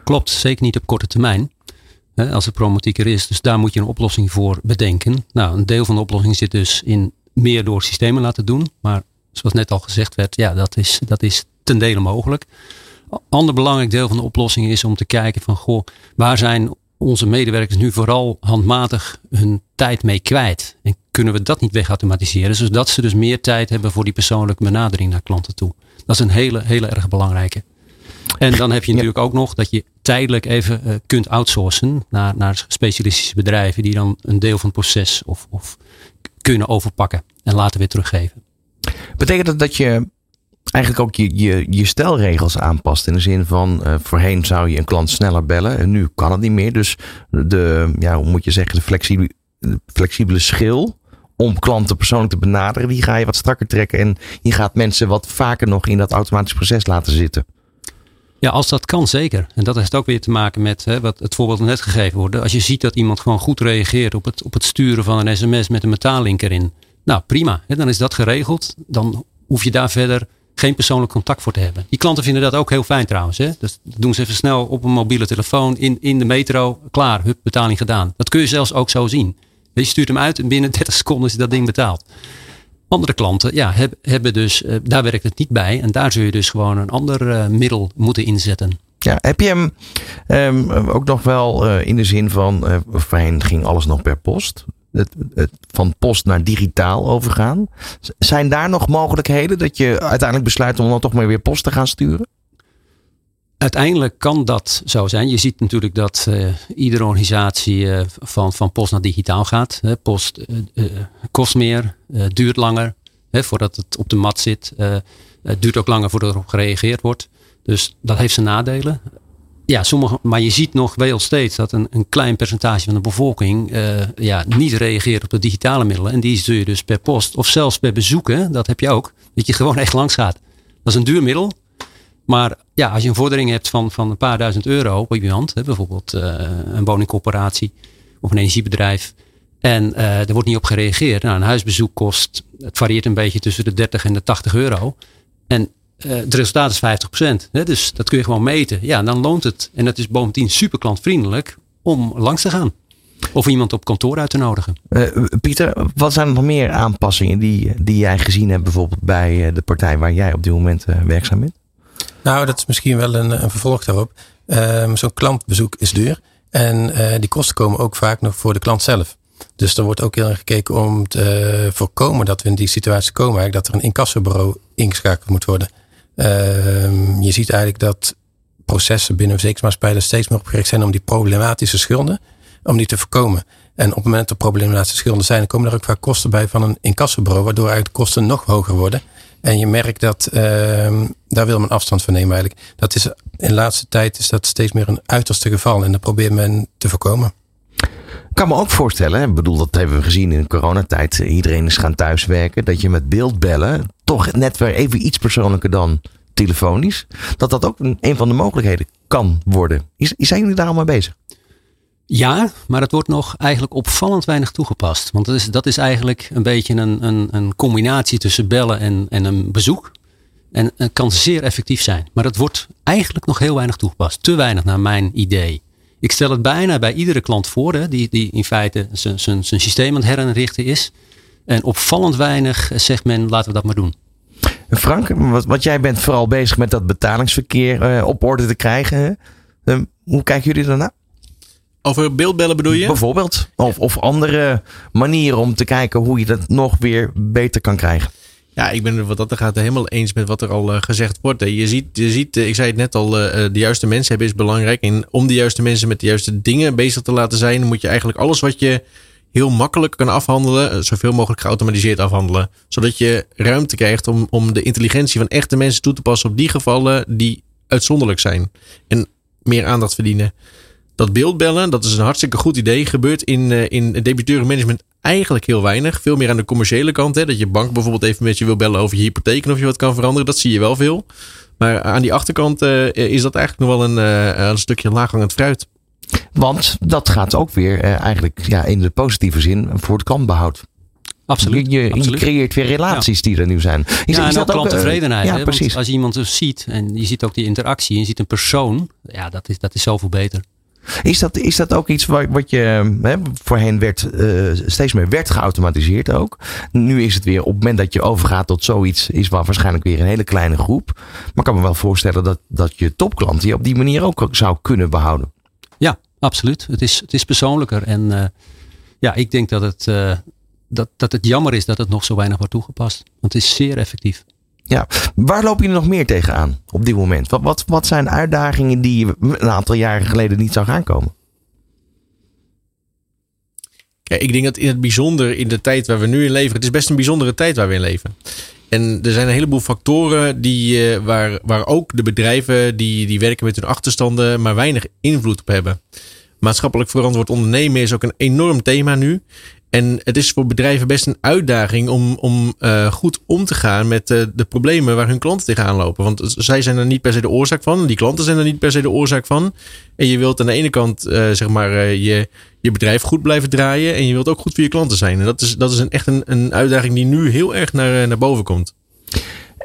Klopt, zeker niet op korte termijn. Als de problematiek er is. Dus daar moet je een oplossing voor bedenken. Nou, een deel van de oplossing zit dus in meer door systemen laten doen. Maar zoals net al gezegd werd, ja, dat is, dat is ten dele mogelijk. Ander belangrijk deel van de oplossing is om te kijken van, goh, waar zijn onze medewerkers nu vooral handmatig hun tijd mee kwijt? En kunnen we dat niet wegautomatiseren, zodat ze dus meer tijd hebben voor die persoonlijke benadering naar klanten toe? Dat is een hele, hele erg belangrijke. En dan heb je natuurlijk ook nog dat je tijdelijk even uh, kunt outsourcen naar, naar specialistische bedrijven die dan een deel van het proces of, of kunnen overpakken en later weer teruggeven. Betekent dat dat je eigenlijk ook je, je, je stelregels aanpast. In de zin van uh, voorheen zou je een klant sneller bellen en nu kan het niet meer. Dus de, ja, hoe moet je zeggen, de flexibele, flexibele schil om klanten persoonlijk te benaderen, die ga je wat strakker trekken. En je gaat mensen wat vaker nog in dat automatisch proces laten zitten. Ja, als dat kan, zeker. En dat heeft ook weer te maken met hè, wat het voorbeeld net gegeven wordt. Als je ziet dat iemand gewoon goed reageert op het, op het sturen van een sms met een metaallink erin. Nou, prima. Hè, dan is dat geregeld. Dan hoef je daar verder geen persoonlijk contact voor te hebben. Die klanten vinden dat ook heel fijn trouwens. Hè? Dus doen ze even snel op een mobiele telefoon in, in de metro. Klaar, hup, betaling gedaan. Dat kun je zelfs ook zo zien. Je stuurt hem uit en binnen <laughs> 30 seconden is dat ding betaald. Andere klanten ja, hebben dus, eh, daar werkt het niet bij. En daar zul je dus gewoon een ander eh, middel moeten inzetten. Ja, heb je hem um, ook nog wel uh, in de zin van, voorheen ging alles nog per post. Het, van post naar digitaal overgaan. Zijn daar nog mogelijkheden dat je uiteindelijk besluit om dan toch maar weer post te gaan sturen? Uiteindelijk kan dat zo zijn. Je ziet natuurlijk dat uh, iedere organisatie uh, van, van post naar digitaal gaat. Hè. Post uh, kost meer, duurt langer hè, voordat het op de mat zit. het duurt ook langer voordat erop gereageerd wordt. Dus dat heeft zijn nadelen. Ja, sommige, maar je ziet nog wel steeds dat een, een klein percentage van de bevolking ja, niet reageert op de digitale middelen. En die zul je dus per post of zelfs per bezoeken, dat heb je ook, dat je gewoon echt langs gaat. Dat is een duur middel. Maar ja, als je een vordering hebt van, van een paar duizend euro op iemand, hè, bijvoorbeeld uh, een woningcorporatie of een energiebedrijf, en uh, er wordt niet op gereageerd. Nou, een huisbezoek kost, het varieert een beetje tussen de 30 en de 80 euro. En uh, het resultaat is 50 procent. Dus dat kun je gewoon meten. Ja, dan loont het. En het is bovendien super klantvriendelijk om langs te gaan. Of iemand op kantoor uit te nodigen. Uh, Pieter, wat zijn er nog meer aanpassingen die, die jij gezien hebt bijvoorbeeld bij de partij waar jij op dit moment werkzaam bent? Nou, dat is misschien wel een, een vervolg daarop. Um, Zo'n klantbezoek is duur. En uh, die kosten komen ook vaak nog voor de klant zelf. Dus er wordt ook heel erg gekeken om te uh, voorkomen dat we in die situatie komen. Eigenlijk dat er een incassobureau ingeschakeld moet worden. Uh, je ziet eigenlijk dat processen binnen verzekeringsmaatschappijen steeds meer opgericht zijn om die problematische schulden, om die te voorkomen. En op het moment dat er problematische schulden zijn, komen er ook vaak kosten bij van een incassobureau, waardoor eigenlijk de kosten nog hoger worden. En je merkt dat uh, daar wil men afstand van nemen eigenlijk. Dat is, in de laatste tijd is dat steeds meer een uiterste geval. En dat probeert men te voorkomen. Ik kan me ook voorstellen, ik bedoel, dat hebben we gezien in de coronatijd. Iedereen is gaan thuiswerken. Dat je met beeldbellen, toch net weer even iets persoonlijker dan telefonisch. Dat dat ook een, een van de mogelijkheden kan worden. Is, zijn jullie daar al mee bezig? Ja, maar het wordt nog eigenlijk opvallend weinig toegepast. Want dat is, dat is eigenlijk een beetje een, een, een combinatie tussen bellen en, en een bezoek. En het kan zeer effectief zijn. Maar het wordt eigenlijk nog heel weinig toegepast. Te weinig naar mijn idee. Ik stel het bijna bij iedere klant voor, hè, die, die in feite zijn systeem aan het herinrichten is. En opvallend weinig zegt men, laten we dat maar doen. Frank, wat, wat jij bent vooral bezig met dat betalingsverkeer uh, op orde te krijgen. Uh, hoe kijken jullie daarna? Over beeldbellen bedoel je? Bijvoorbeeld. Of, of andere manieren om te kijken hoe je dat nog weer beter kan krijgen. Ja, ik ben het wat dat gaat helemaal eens met wat er al uh, gezegd wordt. Je ziet, je ziet uh, ik zei het net al, uh, de juiste mensen hebben is belangrijk. En om de juiste mensen met de juiste dingen bezig te laten zijn, moet je eigenlijk alles wat je heel makkelijk kan afhandelen, zoveel mogelijk geautomatiseerd afhandelen. Zodat je ruimte krijgt om, om de intelligentie van echte mensen toe te passen op die gevallen die uitzonderlijk zijn. En meer aandacht verdienen. Dat beeldbellen, dat is een hartstikke goed idee. Gebeurt in, in debiteurenmanagement eigenlijk heel weinig. Veel meer aan de commerciële kant. Hè, dat je bank bijvoorbeeld even met je wil bellen over je hypotheek en of je wat kan veranderen. Dat zie je wel veel. Maar aan die achterkant uh, is dat eigenlijk nog wel een, uh, een stukje laaghangend fruit. Want dat gaat ook weer eigenlijk ja, in de positieve zin voor het klantbehoud. Absoluut. Je, je, absoluut. creëert weer relaties ja. die er nu zijn. Is, ja, is en ook klanttevredenheid. Ja, hè? precies. Want als je iemand dus ziet en je ziet ook die interactie en je ziet een persoon, ja, dat is, dat is zoveel beter. Is dat, is dat ook iets wat, wat je hè, voorheen werd, uh, steeds meer werd geautomatiseerd ook? Nu is het weer op het moment dat je overgaat tot zoiets, is wel waarschijnlijk weer een hele kleine groep. Maar ik kan me wel voorstellen dat, dat je topklant die op die manier ook zou kunnen behouden. Ja, absoluut. Het is, het is persoonlijker. En uh, ja, ik denk dat het, uh, dat, dat het jammer is dat het nog zo weinig wordt toegepast. Want het is zeer effectief. Ja, waar je er nog meer tegenaan op dit moment? Wat, wat, wat zijn uitdagingen die je een aantal jaren geleden niet zag aankomen? Kijk, ik denk dat in het bijzonder in de tijd waar we nu in leven, het is best een bijzondere tijd waar we in leven. En er zijn een heleboel factoren die, uh, waar, waar ook de bedrijven die, die werken met hun achterstanden maar weinig invloed op hebben. Maatschappelijk verantwoord ondernemen is ook een enorm thema nu. En het is voor bedrijven best een uitdaging om, om uh, goed om te gaan met uh, de problemen waar hun klanten tegenaan lopen. Want zij zijn er niet per se de oorzaak van. Die klanten zijn er niet per se de oorzaak van. En je wilt aan de ene kant uh, zeg maar, je, je bedrijf goed blijven draaien. En je wilt ook goed voor je klanten zijn. En dat is, dat is een, echt een, een uitdaging die nu heel erg naar, naar boven komt.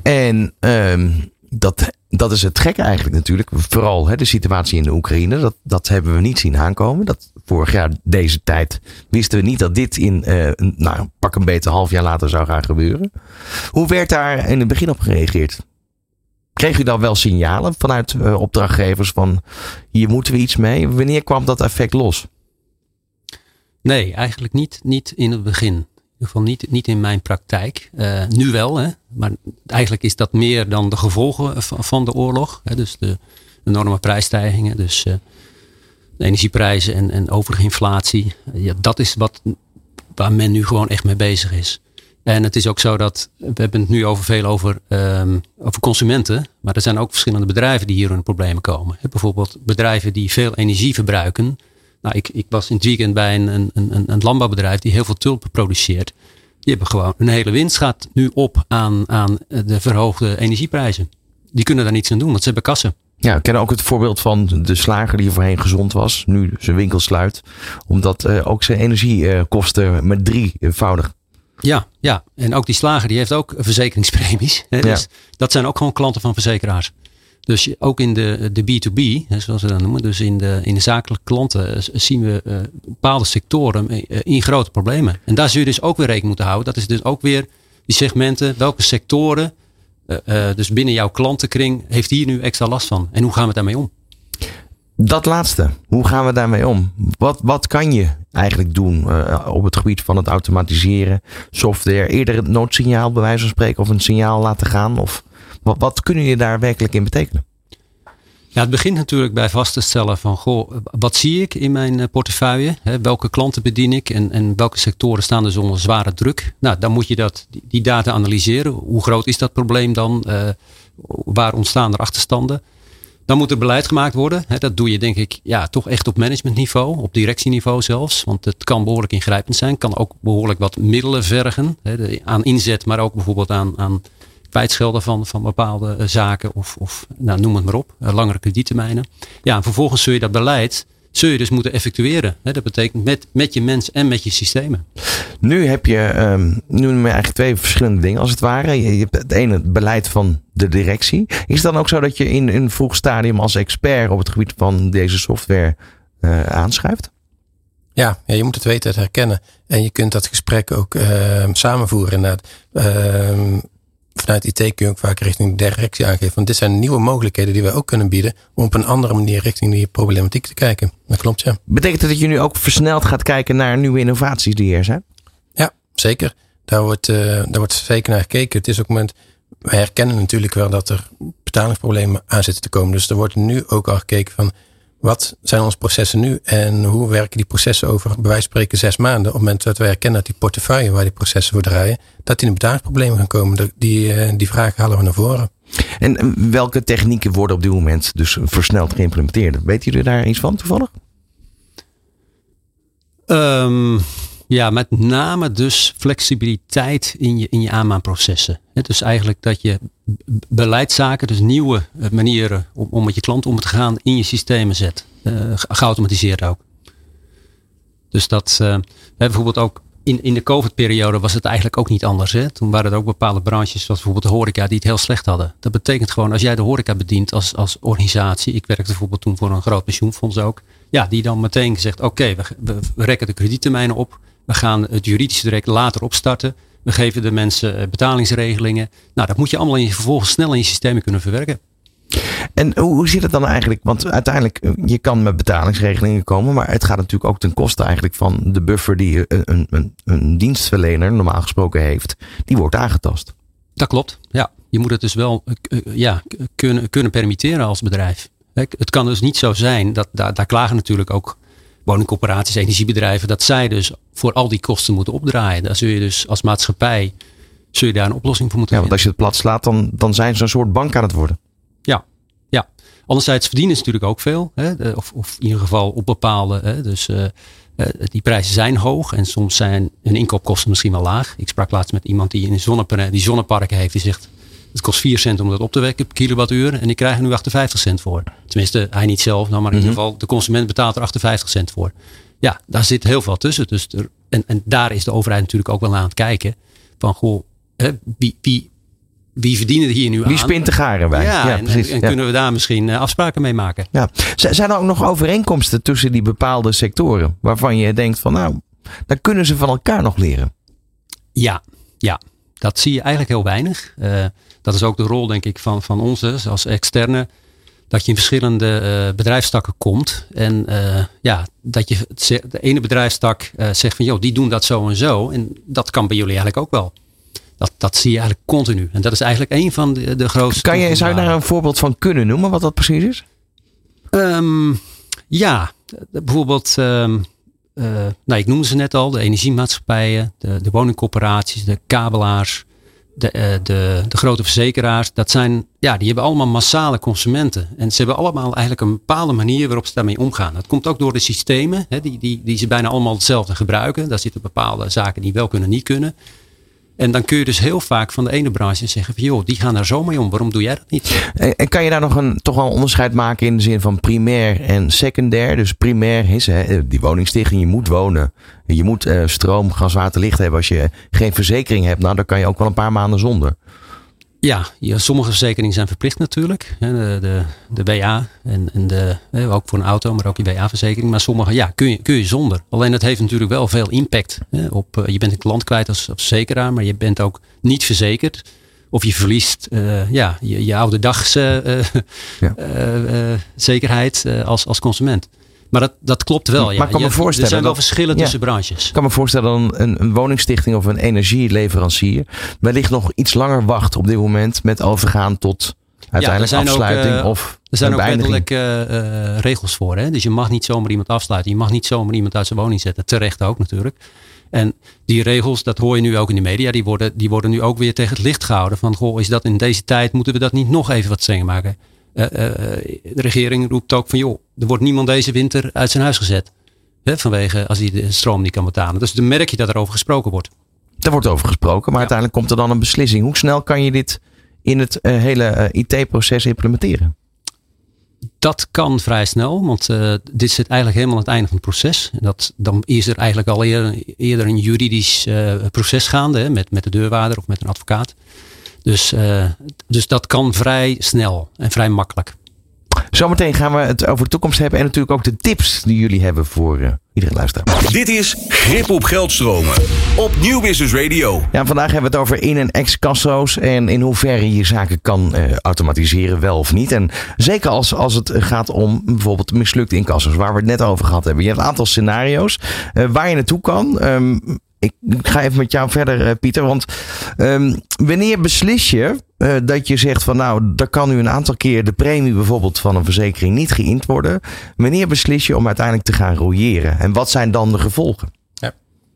En um, dat, dat is het gekke eigenlijk natuurlijk. Vooral hè, de situatie in de Oekraïne. Dat, dat hebben we niet zien aankomen. Dat vorig jaar deze tijd wisten we niet dat dit in uh, nou, pak een beter half jaar later zou gaan gebeuren. Hoe werd daar in het begin op gereageerd? Kreeg u dan wel signalen vanuit uh, opdrachtgevers van hier moeten we iets mee? Wanneer kwam dat effect los? Nee, eigenlijk niet, niet in het begin. In ieder geval niet, niet in mijn praktijk. Uh, nu wel, hè? Maar eigenlijk is dat meer dan de gevolgen van de oorlog. Hè? Dus de enorme prijsstijgingen. Dus uh, de energieprijzen en, en overige inflatie. Ja, dat is wat, waar men nu gewoon echt mee bezig is. En het is ook zo dat, we hebben het nu over veel over, um, over consumenten. Maar er zijn ook verschillende bedrijven die hier in problemen komen. Bijvoorbeeld bedrijven die veel energie verbruiken. Nou, ik, ik was in het weekend bij een, een, een, een landbouwbedrijf die heel veel tulpen produceert. Die hebben gewoon, een hele winst gaat nu op aan, aan de verhoogde energieprijzen. Die kunnen daar niets aan doen, want ze hebben kassen. Ja, ik ken ook het voorbeeld van de slager die voorheen gezond was, nu zijn winkel sluit. Omdat uh, ook zijn energiekosten met drievoudig. Ja, ja, en ook die slager die heeft ook verzekeringspremies. Hè? Dus ja. dat zijn ook gewoon klanten van verzekeraars. Dus ook in de, de B2B, zoals we dat noemen, dus in de, in de zakelijke klanten, zien we uh, bepaalde sectoren uh, in grote problemen. En daar zul je dus ook weer rekening moeten houden. Dat is dus ook weer die segmenten, welke sectoren, dus binnen jouw klantenkring, heeft hier nu extra last van? En hoe gaan we daarmee om? Dat laatste, hoe gaan we daarmee om? Wat, wat kan je eigenlijk doen op het gebied van het automatiseren, software, eerder het noodsignaal bij wijze van spreken of een signaal laten gaan? Of wat, wat kunnen je daar werkelijk in betekenen? Ja, het begint natuurlijk bij vast te stellen van, goh, wat zie ik in mijn portefeuille? Hè, welke klanten bedien ik en, en welke sectoren staan dus onder zware druk? Nou, dan moet je dat, die data analyseren. Hoe groot is dat probleem dan? Uh, waar ontstaan er achterstanden? Dan moet er beleid gemaakt worden. Dat doe je denk ik ja, toch echt op managementniveau, op directieniveau zelfs. Want het kan behoorlijk ingrijpend zijn. Kan ook behoorlijk wat middelen vergen. Aan inzet, maar ook bijvoorbeeld aan, aan kwijtschelden van, van bepaalde uh, zaken of, of nou, noem het maar op, uh, langere krediettermijnen. Ja, en vervolgens zul je dat beleid zul je dus moeten effectueren. Hè? Dat betekent met, met je mens en met je systemen. Nu heb je, um, nu noem je eigenlijk twee verschillende dingen als het ware. Je, je hebt het ene het beleid van de directie. Is het dan ook zo dat je in een vroeg stadium als expert op het gebied van deze software uh, aanschuift? Ja, ja, je moet het weten, het herkennen. En je kunt dat gesprek ook uh, samenvoeren inderdaad. Uh, vanuit IT kun je ook vaak richting de directie aangeven. Want dit zijn nieuwe mogelijkheden die wij ook kunnen bieden. Om op een andere manier richting die problematiek te kijken. Dat klopt, ja. Betekent dat dat je nu ook versneld gaat kijken naar nieuwe innovaties die er zijn? Ja, zeker. Daar wordt, uh, daar wordt zeker naar gekeken. Het is ook moment. Wij herkennen natuurlijk wel dat er betalingsproblemen aan zitten te komen. Dus er wordt nu ook al gekeken van. Wat zijn onze processen nu en hoe werken die processen over, bij wijze van spreken, zes maanden? Op het moment dat wij herkennen dat die portefeuille waar die processen voor draaien, dat die in betalingsproblemen gaan komen. Die, die vragen halen we naar voren. En welke technieken worden op dit moment dus versneld geïmplementeerd? Weet jullie daar iets van toevallig? Um, ja, met name dus flexibiliteit in je, in je aanmaanprocessen. Dus eigenlijk dat je beleidszaken, dus nieuwe eh, manieren om, om met je klant om te gaan, in je systemen zet. Uh, geautomatiseerd ook. Dus dat uh, bijvoorbeeld ook in, in de COVID-periode was het eigenlijk ook niet anders. Hè? Toen waren er ook bepaalde branches, zoals bijvoorbeeld de horeca, die het heel slecht hadden. Dat betekent gewoon, als jij de horeca bedient als, als organisatie. Ik werkte bijvoorbeeld toen voor een groot pensioenfonds ook. Ja, die dan meteen zegt, oké, we, rekken de krediettermijnen op. We gaan het juridische direct later opstarten. We geven de mensen eh, betalingsregelingen. Nou, dat moet je allemaal in je vervolgens snel in je systemen kunnen verwerken. En hoe zit het dan eigenlijk? Want uiteindelijk, eh, je kan met betalingsregelingen komen, maar het gaat natuurlijk ook ten koste eigenlijk van de buffer die een, een, een dienstverlener normaal gesproken heeft. Die wordt aangetast. Dat klopt, ja. Je moet het dus wel eh, ja, kunnen, kunnen permitteren als bedrijf. Het kan dus niet zo zijn, dat, daar, daar klagen natuurlijk ook woningcorporaties, energiebedrijven, dat zij dus voor al die kosten moeten opdraaien. Daar zul je dus als maatschappij zul je daar een oplossing voor moeten ja, Want als je het plat slaat, dan, dan zijn ze een soort bank aan het worden. Ja, ja. Anderzijds verdienen ze natuurlijk ook veel. Hè? Of, of in ieder geval op bepaalde. Hè? Dus uh, die prijzen zijn hoog en soms zijn hun inkoopkosten misschien wel laag. Ik sprak laatst met iemand die in zonne, die zonneparken heeft. Die zegt, het kost 4 cent om dat op te wekken per kilowattuur. En ik krijg er nu 58 cent voor. Tenminste, hij niet zelf, nou, maar in ieder mhm. geval de consument betaalt er 58 cent voor. Ja, daar zit heel veel tussen. Dus er, en, en daar is de overheid natuurlijk ook wel aan het kijken. Van goh, hè, wie, wie, wie verdienen er hier nu aan? Wie spint de garen bij? Ja, en, precies, en, kunnen we daar misschien eh, afspraken mee maken? Ja. Zijn er ook nog overeenkomsten tussen die bepaalde sectoren? Waarvan je denkt van nou, daar kunnen ze van elkaar nog leren? Ja, ja. Dat zie je eigenlijk heel weinig. Uh, dat is ook de rol, denk ik, van, van ons als externe. Dat je in verschillende uh, bedrijfstakken komt. En uh, ja, dat je de ene bedrijfstak uh, zegt van joh, die doen dat zo en zo. En dat kan bij jullie eigenlijk ook wel. Dat, dat zie je eigenlijk continu. En dat is eigenlijk een van de, de grootste. Kan je, zou je daar een voorbeeld van kunnen noemen, wat dat precies is? Um, ja, bijvoorbeeld. Um, nou, ik noemde ze net al: de energiemaatschappijen, de, de woningcorporaties, de kabelaars de, eh, de, de grote verzekeraars, dat zijn, ja, die hebben allemaal massale consumenten. En ze hebben allemaal eigenlijk een bepaalde manier waarop ze daarmee omgaan. Dat komt ook door de systemen, hè, die, die, die ze bijna allemaal hetzelfde gebruiken. Daar zitten bepaalde zaken die wel kunnen, niet kunnen. En dan kun je dus heel vaak van de ene branche zeggen van joh, die gaan daar zo mee om. Waarom doe jij dat niet? En, kan je daar nog een, toch wel een onderscheid maken in de zin van primair en secundair? Dus primair is hè, die woningstichting, je moet wonen. Je moet uh, stroom, gas, water, licht hebben. Als je geen verzekering hebt, nou dan kan je ook wel een paar maanden zonder. Ja, ja, sommige verzekeringen zijn verplicht natuurlijk. De, de, de WA en, en de, ook voor een auto, maar ook die WA-verzekering. Maar sommige ja, kun, je, kun je zonder. Alleen dat heeft natuurlijk wel veel impact. Op, eh, je bent het land kwijt als, als verzekeraar, maar je bent ook niet verzekerd. Of je verliest uh, ja, je, je oude dagszekerheid <laughs> uh, als, als consument. Maar dat, dat klopt wel. Ja. Maar kan me voorstellen er zijn wel verschillen tussen branches. Ik kan me voorstellen dat een, een woningstichting of een energieleverancier wellicht nog iets langer wacht op dit moment met overgaan tot uiteindelijk ja, afsluiting ook, uh, of Er zijn ook wettelijk uh, regels voor. Hè? Dus je mag niet zomaar iemand afsluiten. Je mag niet zomaar iemand uit zijn woning zetten. Terecht ook natuurlijk. En die regels, dat hoor je nu ook in de media, die worden, die worden nu ook weer tegen het licht gehouden. Van goh, is dat in deze tijd, moeten we dat niet nog even wat strenger maken? Uh, de regering roept ook van joh, er wordt niemand deze winter uit zijn huis gezet. Hè, vanwege als hij de stroom niet kan betalen. Dus dan merk je dat er over gesproken wordt. Er wordt over gesproken, maar uiteindelijk komt er dan een beslissing. Hoe snel kan je dit in het uh, hele IT-proces implementeren? Dat kan vrij snel, want uh, dit zit eigenlijk helemaal aan het einde van het proces. Dat, dan is er eigenlijk al eerder, eerder een juridisch proces gaande hè, met, met de deurwaarder of met een advocaat. Dus, uh, dus dat kan vrij snel en vrij makkelijk. Zometeen gaan we het over de toekomst hebben en natuurlijk ook de tips die jullie hebben voor uh, iedere luisteraar. Dit is Grip op Geldstromen op Nieuw Business Radio. Ja, vandaag hebben we het over in- en ex-kasso's en in hoeverre je zaken kan uh, automatiseren, wel of niet. En zeker als, als het gaat om bijvoorbeeld mislukte incasso's, waar we het net over gehad hebben. Je hebt een aantal scenario's uh, waar je naartoe kan. Um, ik ga even met jou verder, uh, Pieter. Want um, wanneer beslis je uh, dat je zegt van nou, daar kan nu een aantal keer de premie bijvoorbeeld van een verzekering niet geïnd worden. Wanneer beslis je om uiteindelijk te gaan royeren? En wat zijn dan de gevolgen? Ja,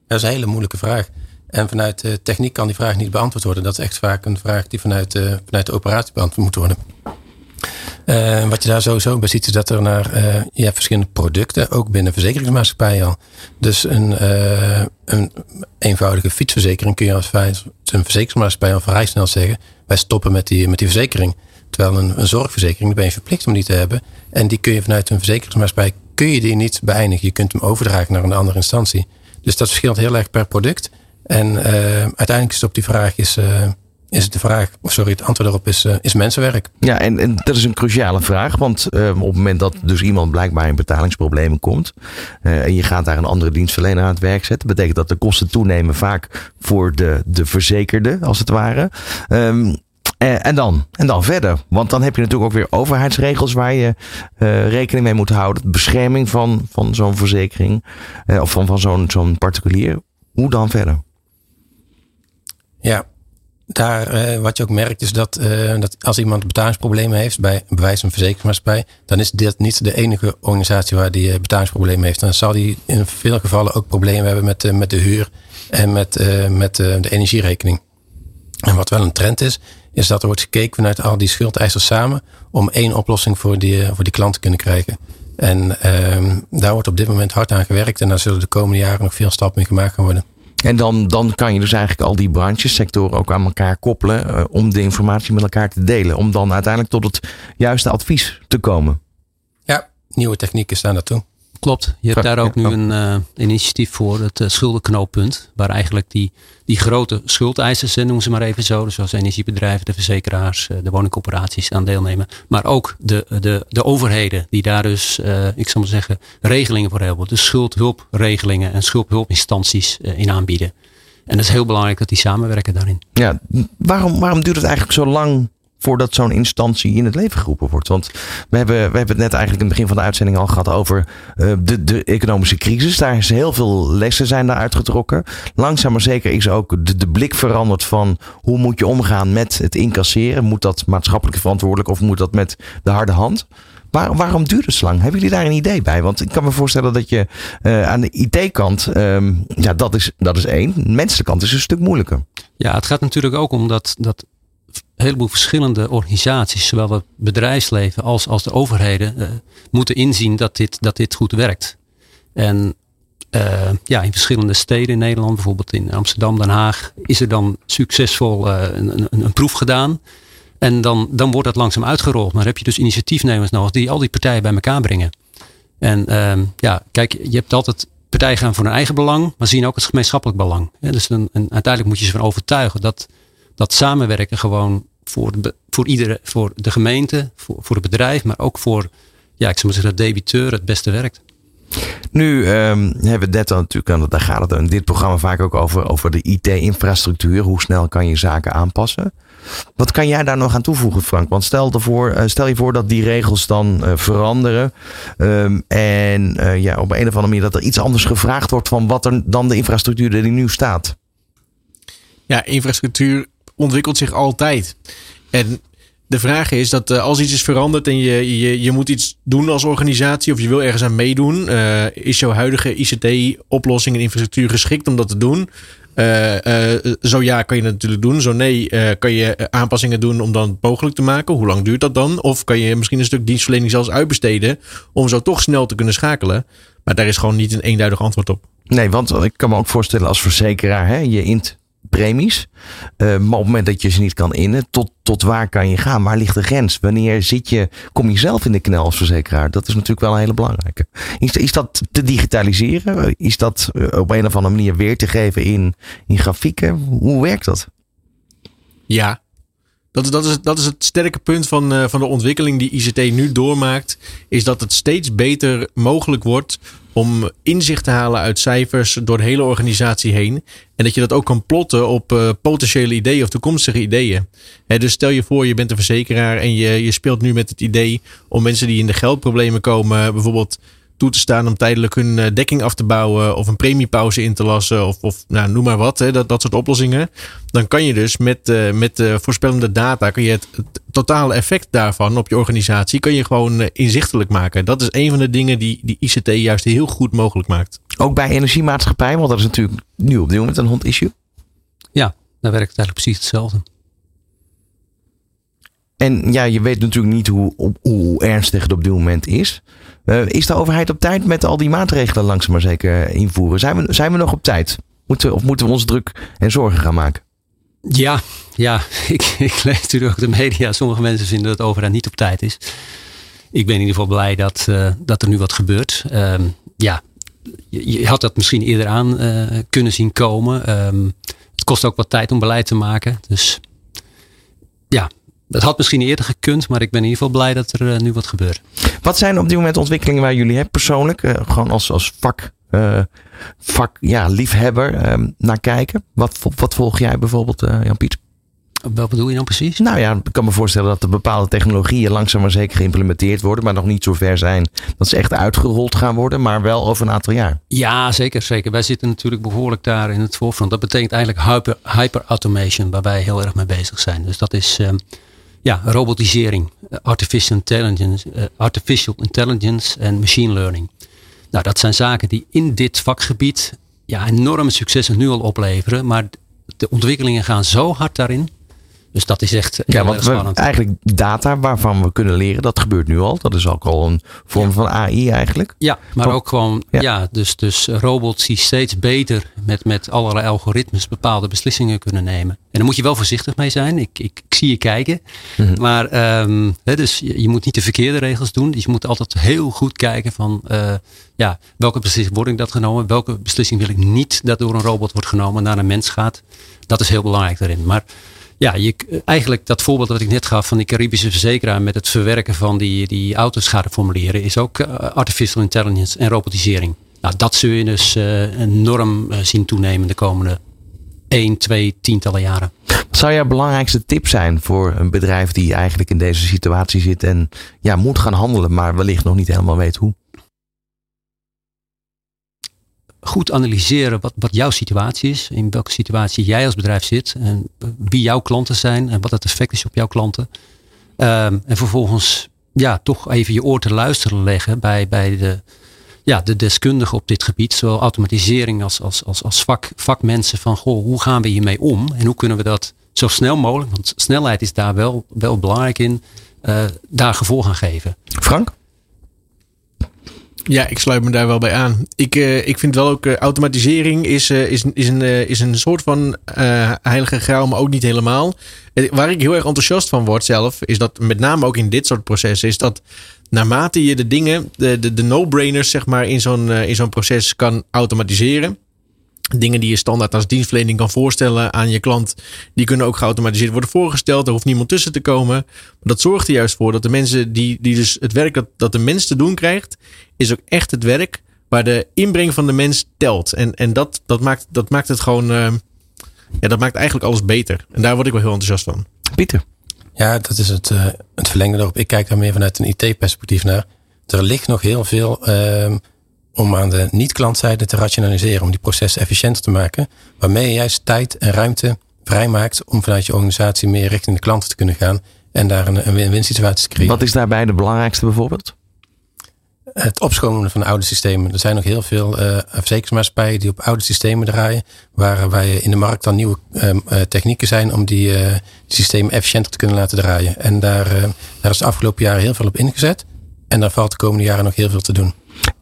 dat is een hele moeilijke vraag. En vanuit de techniek kan die vraag niet beantwoord worden. Dat is echt vaak een vraag die vanuit, de, vanuit de operatie beantwoord moet worden. Uh, wat je daar sowieso bij ziet is dat er naar, uh, je hebt verschillende producten, ook binnen verzekeringsmaatschappijen al. Dus een, uh, een eenvoudige fietsverzekering kun je als een verzekeringsmaatschappij al vrij snel zeggen, wij stoppen met die, met die verzekering. Terwijl een, een zorgverzekering, daar ben je verplicht om die te hebben. En die kun je vanuit een verzekeringsmaatschappij, kun je die niet beëindigen. Je kunt hem overdragen naar een andere instantie. Dus dat verschilt heel erg per product. En uiteindelijk is het op die vraag is is het de vraag, sorry, het antwoord daarop is, uh, is mensenwerk. Ja, en, en, dat is een cruciale vraag. Want uh, op het moment dat dus iemand blijkbaar in betalingsproblemen komt. Uh, en je gaat daar een andere dienstverlener aan het werk zetten. betekent dat de kosten toenemen vaak voor de, de verzekerde, als het ware. Um, en dan? En dan verder. Want dan heb je natuurlijk ook weer overheidsregels waar je rekening mee moet houden. Bescherming van, van zo'n verzekering. of van, van zo'n zo'n particulier. Hoe dan verder? Ja, daar, uh, wat je ook merkt, is dat, uh, dat als iemand betalingsproblemen heeft bij bewijs een verzekeringsmaatschappij, dan is dit niet de enige organisatie waar die uh, betalingsproblemen heeft. Dan zal die in veel gevallen ook problemen hebben met, met de huur en met, met de energierekening. En wat wel een trend is, is dat er wordt gekeken vanuit al die schuldeisers samen om één oplossing voor die, voor die klant te kunnen krijgen. En ehm, daar wordt op dit moment hard aan gewerkt en daar zullen de komende jaren nog veel stappen in gemaakt gaan worden. En dan, dan kan je dus eigenlijk al die branches, sectoren ook aan elkaar koppelen uh, om de informatie met elkaar te delen. Om dan uiteindelijk tot het juiste advies te komen. Ja, nieuwe technieken staan daartoe. Klopt. Je hebt daar ook nu een uh, initiatief voor, het uh, schuldenknooppunt. Waar eigenlijk die, die grote schuldeisers, noemen ze maar even zo. Zoals energiebedrijven, de verzekeraars, de woningcorporaties aan deelnemen. Maar ook de, de, de overheden die daar dus, uh, ik zal maar zeggen, regelingen voor hebben. Dus schuldhulpregelingen en schuldhulpinstanties in aanbieden. En het is heel belangrijk dat die samenwerken daarin. Ja, waarom, waarom duurt het eigenlijk zo lang voordat zo'n instantie in het leven geroepen wordt. Want we hebben, we hebben het net eigenlijk in het begin van de uitzending al gehad over uh, de, de economische crisis. Daar is heel veel lessen zijn daar uitgetrokken. Langzaam maar zeker is ook de, de blik veranderd van hoe moet je omgaan met het incasseren. Moet dat maatschappelijk verantwoordelijk of moet dat met de harde hand? Waar, waarom duurt het zo lang? Hebben jullie daar een idee bij? Want ik kan me voorstellen dat je uh, aan de IT-kant, um, ja, dat is, dat is één. De is een stuk moeilijker. Ja, het gaat natuurlijk ook om dat, dat een heleboel verschillende organisaties, zowel het bedrijfsleven als, als de overheden, uh, moeten inzien dat dit, dat dit goed werkt. En uh, ja, in verschillende steden in Nederland, bijvoorbeeld in Amsterdam, Den Haag, is er dan succesvol uh, een, een, een, proef gedaan. En dan, dan wordt dat langzaam uitgerold. Maar dan heb je dus initiatiefnemers nodig die al die partijen bij elkaar brengen. En uh, ja, kijk, je hebt altijd partijen gaan voor hun eigen belang, maar zien ook het gemeenschappelijk belang. Ja, dus uiteindelijk moet je ze van overtuigen dat dat samenwerken gewoon voor, de, voor, iedere, voor de gemeente, voor, voor het bedrijf, maar ook voor, ja, ik zou maar zeggen, de debiteur het beste werkt. Nu um, hebben we net al natuurlijk, daar gaat het in dit programma vaak ook over, over de IT-infrastructuur. Hoe snel kan je zaken aanpassen? Wat kan jij daar nog aan toevoegen, Frank? Want stel, ervoor, uh, stel je voor dat die regels dan uh, veranderen. Um, en uh, ja, op een of andere manier dat er iets anders gevraagd wordt van wat er dan de infrastructuur die nu staat. Ja, infrastructuur ontwikkelt zich altijd. En de vraag is dat uh, als iets is veranderd en je, je, je moet iets doen als organisatie of je wil ergens aan meedoen, uh, is jouw huidige ICT-oplossing en infrastructuur geschikt om dat te doen? Uh, zo ja, kan je dat natuurlijk doen. Zo nee, kan je aanpassingen doen om dan mogelijk te maken. Hoe lang duurt dat dan? Of kan je misschien een stuk dienstverlening zelfs uitbesteden om zo toch snel te kunnen schakelen? Maar daar is gewoon niet een eenduidig antwoord op. Nee, want ik kan me ook voorstellen als verzekeraar, hè, je int premies. Uh, maar op het moment dat je ze niet kan innen, tot, tot waar kan je gaan? Waar ligt de grens? Wanneer zit je, kom je zelf in de knel als verzekeraar? Dat is natuurlijk wel een hele belangrijke. Is, is dat te digitaliseren? Is dat eh, op een of andere manier weer te geven in, in grafieken? Hoe werkt dat? Ja, dat, dat, is, dat is het sterke punt van, uh, van de ontwikkeling die ICT nu doormaakt. Is dat het steeds beter mogelijk wordt om inzicht te halen uit cijfers door de hele organisatie heen. En dat je dat ook kan plotten op uh, potentiële ideeën of toekomstige ideeën. Dus stel je voor, je bent een verzekeraar en je, je speelt nu met het idee om mensen die in de geldproblemen komen, bijvoorbeeld toe te staan om tijdelijk hun eh, dekking af te bouwen of een premiepauze in te lassen of, of nou, noem maar wat, hè, dat, dat soort oplossingen. Dan kan je dus met, uh, met uh, voorspellende data, kan je het, het, totale effect daarvan op je organisatie, kan je gewoon uh, inzichtelijk maken. Dat is een van de dingen die, die ICT juist heel goed mogelijk maakt. Ook bij energiemaatschappij, want dat is natuurlijk nu op dit moment een hond issue. Ja, dan werkt het eigenlijk precies hetzelfde. En ja, je weet natuurlijk niet hoe, hoe ernstig het op dit moment is. Uh, is de overheid op tijd met al die maatregelen langzaam maar zeker invoeren? Zijn we, zijn we nog op tijd? Moeten, of moeten we ons druk en zorgen gaan maken? Ja, ja <laughs> ik, ik lees natuurlijk ook de media. Sommige mensen vinden dat de overheid niet op tijd is. Ik ben in ieder geval blij dat, uh, dat er nu wat gebeurt. Um, ja, je, had dat misschien eerder aan uh, kunnen zien komen. Um, het kost ook wat tijd om beleid te maken. Dus het had misschien eerder gekund, maar ik ben in ieder geval blij dat er uh, nu wat gebeurt. Wat zijn op dit moment ontwikkelingen waar jullie hè, persoonlijk, uh, gewoon als, als vak, uh, vak ja, liefhebber naar kijken? Wat, wat volg jij bijvoorbeeld, Jan-Piet? Wat bedoel je dan precies? Nou ja, ik kan me voorstellen dat er bepaalde technologieën langzaam maar zeker geïmplementeerd worden, maar nog niet zo ver zijn dat ze echt uitgerold gaan worden, maar wel over een aantal jaar. Ja, zeker, zeker. Wij zitten natuurlijk behoorlijk daar in het voorfront. Dat betekent eigenlijk hyper, hyper automation, waar wij heel erg mee bezig zijn. Dus dat is um, ja, robotisering, artificial intelligence, uh, artificial intelligence en machine learning. Nou, dat zijn zaken die in dit vakgebied ja, enorme successen nu al opleveren, maar de ontwikkelingen gaan zo hard daarin dus dat is echt ja, want we, eigenlijk data waarvan we kunnen leren, dat gebeurt nu al. Dat is ook al een vorm van AI eigenlijk. Ja, maar ook gewoon, ja, ja dus, dus robots die steeds beter met, met allerlei algoritmes bepaalde beslissingen kunnen nemen. En daar moet je wel voorzichtig mee zijn. Ik, ik, ik zie je kijken. Mm -hmm. Maar um, he, dus je, je, moet niet de verkeerde regels doen. Dus je moet altijd heel goed kijken van uh, ja, welke beslissing word ik dat genomen? Welke beslissing wil ik niet dat door een robot wordt genomen naar een mens gaat? Dat is heel belangrijk daarin. Maar ja, je, eigenlijk dat voorbeeld wat ik net gaf van die Caribische verzekeraar met het verwerken van die, die autoschadeformulieren is ook uh, artificial intelligence en robotisering. Nou, dat zul je dus uh, enorm uh, zien toenemen de komende 1, 2, tientallen jaren. Wat zou jouw belangrijkste tip zijn voor een bedrijf die eigenlijk in deze situatie zit en ja, moet gaan handelen, maar wellicht nog niet helemaal weet hoe? Goed analyseren wat, wat jouw situatie is. In welke situatie jij als bedrijf zit. En wie jouw klanten zijn. En wat het effect is op jouw klanten. Um, en vervolgens ja, toch even je oor te luisteren leggen bij, bij de, ja, de deskundigen op dit gebied. Zowel automatisering als, als, als, als vak, vakmensen. Van goh, hoe gaan we hiermee om? En hoe kunnen we dat zo snel mogelijk. Want snelheid is daar wel, wel belangrijk in. Uh, daar gevolg aan geven. Frank? Ja, ik sluit me daar wel bij aan. Ik, uh, ik vind wel ook uh, automatisering is, uh, is, is, een, is een soort van heilige graal, maar ook niet helemaal. waar ik heel erg enthousiast van word zelf, is dat met name ook in dit soort processen, is dat naarmate je de dingen, de, de, de no-brainers zeg maar, in zo'n in zo'n proces kan automatiseren Dingen die je standaard als dienstverlening kan voorstellen aan je klant, die kunnen ook geautomatiseerd worden voorgesteld. Er hoeft niemand tussen te komen. Maar dat zorgt er juist voor dat de mensen die, die dus het werk dat, dat de mens te doen krijgt, is ook echt het werk waar de inbreng van de mens telt. En, en dat, dat, maakt, dat maakt het gewoon, uh, ja, dat maakt eigenlijk alles beter. En daar word ik wel heel enthousiast van. Pieter. Ja, dat is het, uh, het verlengde erop. Ik kijk daar meer vanuit een IT-perspectief naar. Er ligt nog heel veel. Uh, om aan de niet-klantzijde te rationaliseren, om die processen efficiënter te maken, waarmee je juist tijd en ruimte vrijmaakt om vanuit je organisatie meer richting de klanten te kunnen gaan en daar een win-win situatie te creëren. Wat is daarbij de belangrijkste bijvoorbeeld? Het opschonen van oude systemen. Er zijn nog heel veel uh, verzekeringsmaatschappijen die op oude systemen draaien, waar wij in de markt dan nieuwe uh, technieken zijn om die, uh, die, systemen efficiënter te kunnen laten draaien. En daar, daar is de afgelopen jaren heel veel op ingezet. En daar valt de komende jaren nog heel veel te doen.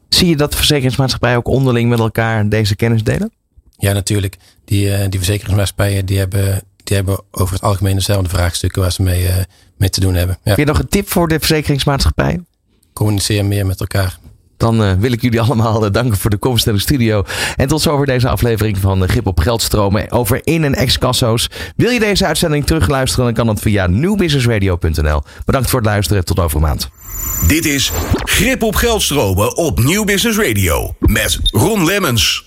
Zie je dat verzekeringsmaatschappijen ook onderling met elkaar deze kennis delen? Ja, natuurlijk. Die, uh, die verzekeringsmaatschappijen die hebben, die hebben over het algemeen dezelfde vraagstukken waar ze mee, uh, mee te doen hebben. Ja. Heb je nog een tip voor de verzekeringsmaatschappijen? Communiceer meer met elkaar. Dan uh, wil ik jullie <laughs> allemaal danken voor de komst naar de studio. En tot zover deze aflevering van Grip op Geldstromen over in- en ex-kasso's. Wil je deze uitzending terugluisteren, dan kan dat via newbusinessradio.nl. Bedankt voor het luisteren. Tot over een maand. Dit is Grip op Geldstromen op Nieuw Business Radio met Ron Lemmens.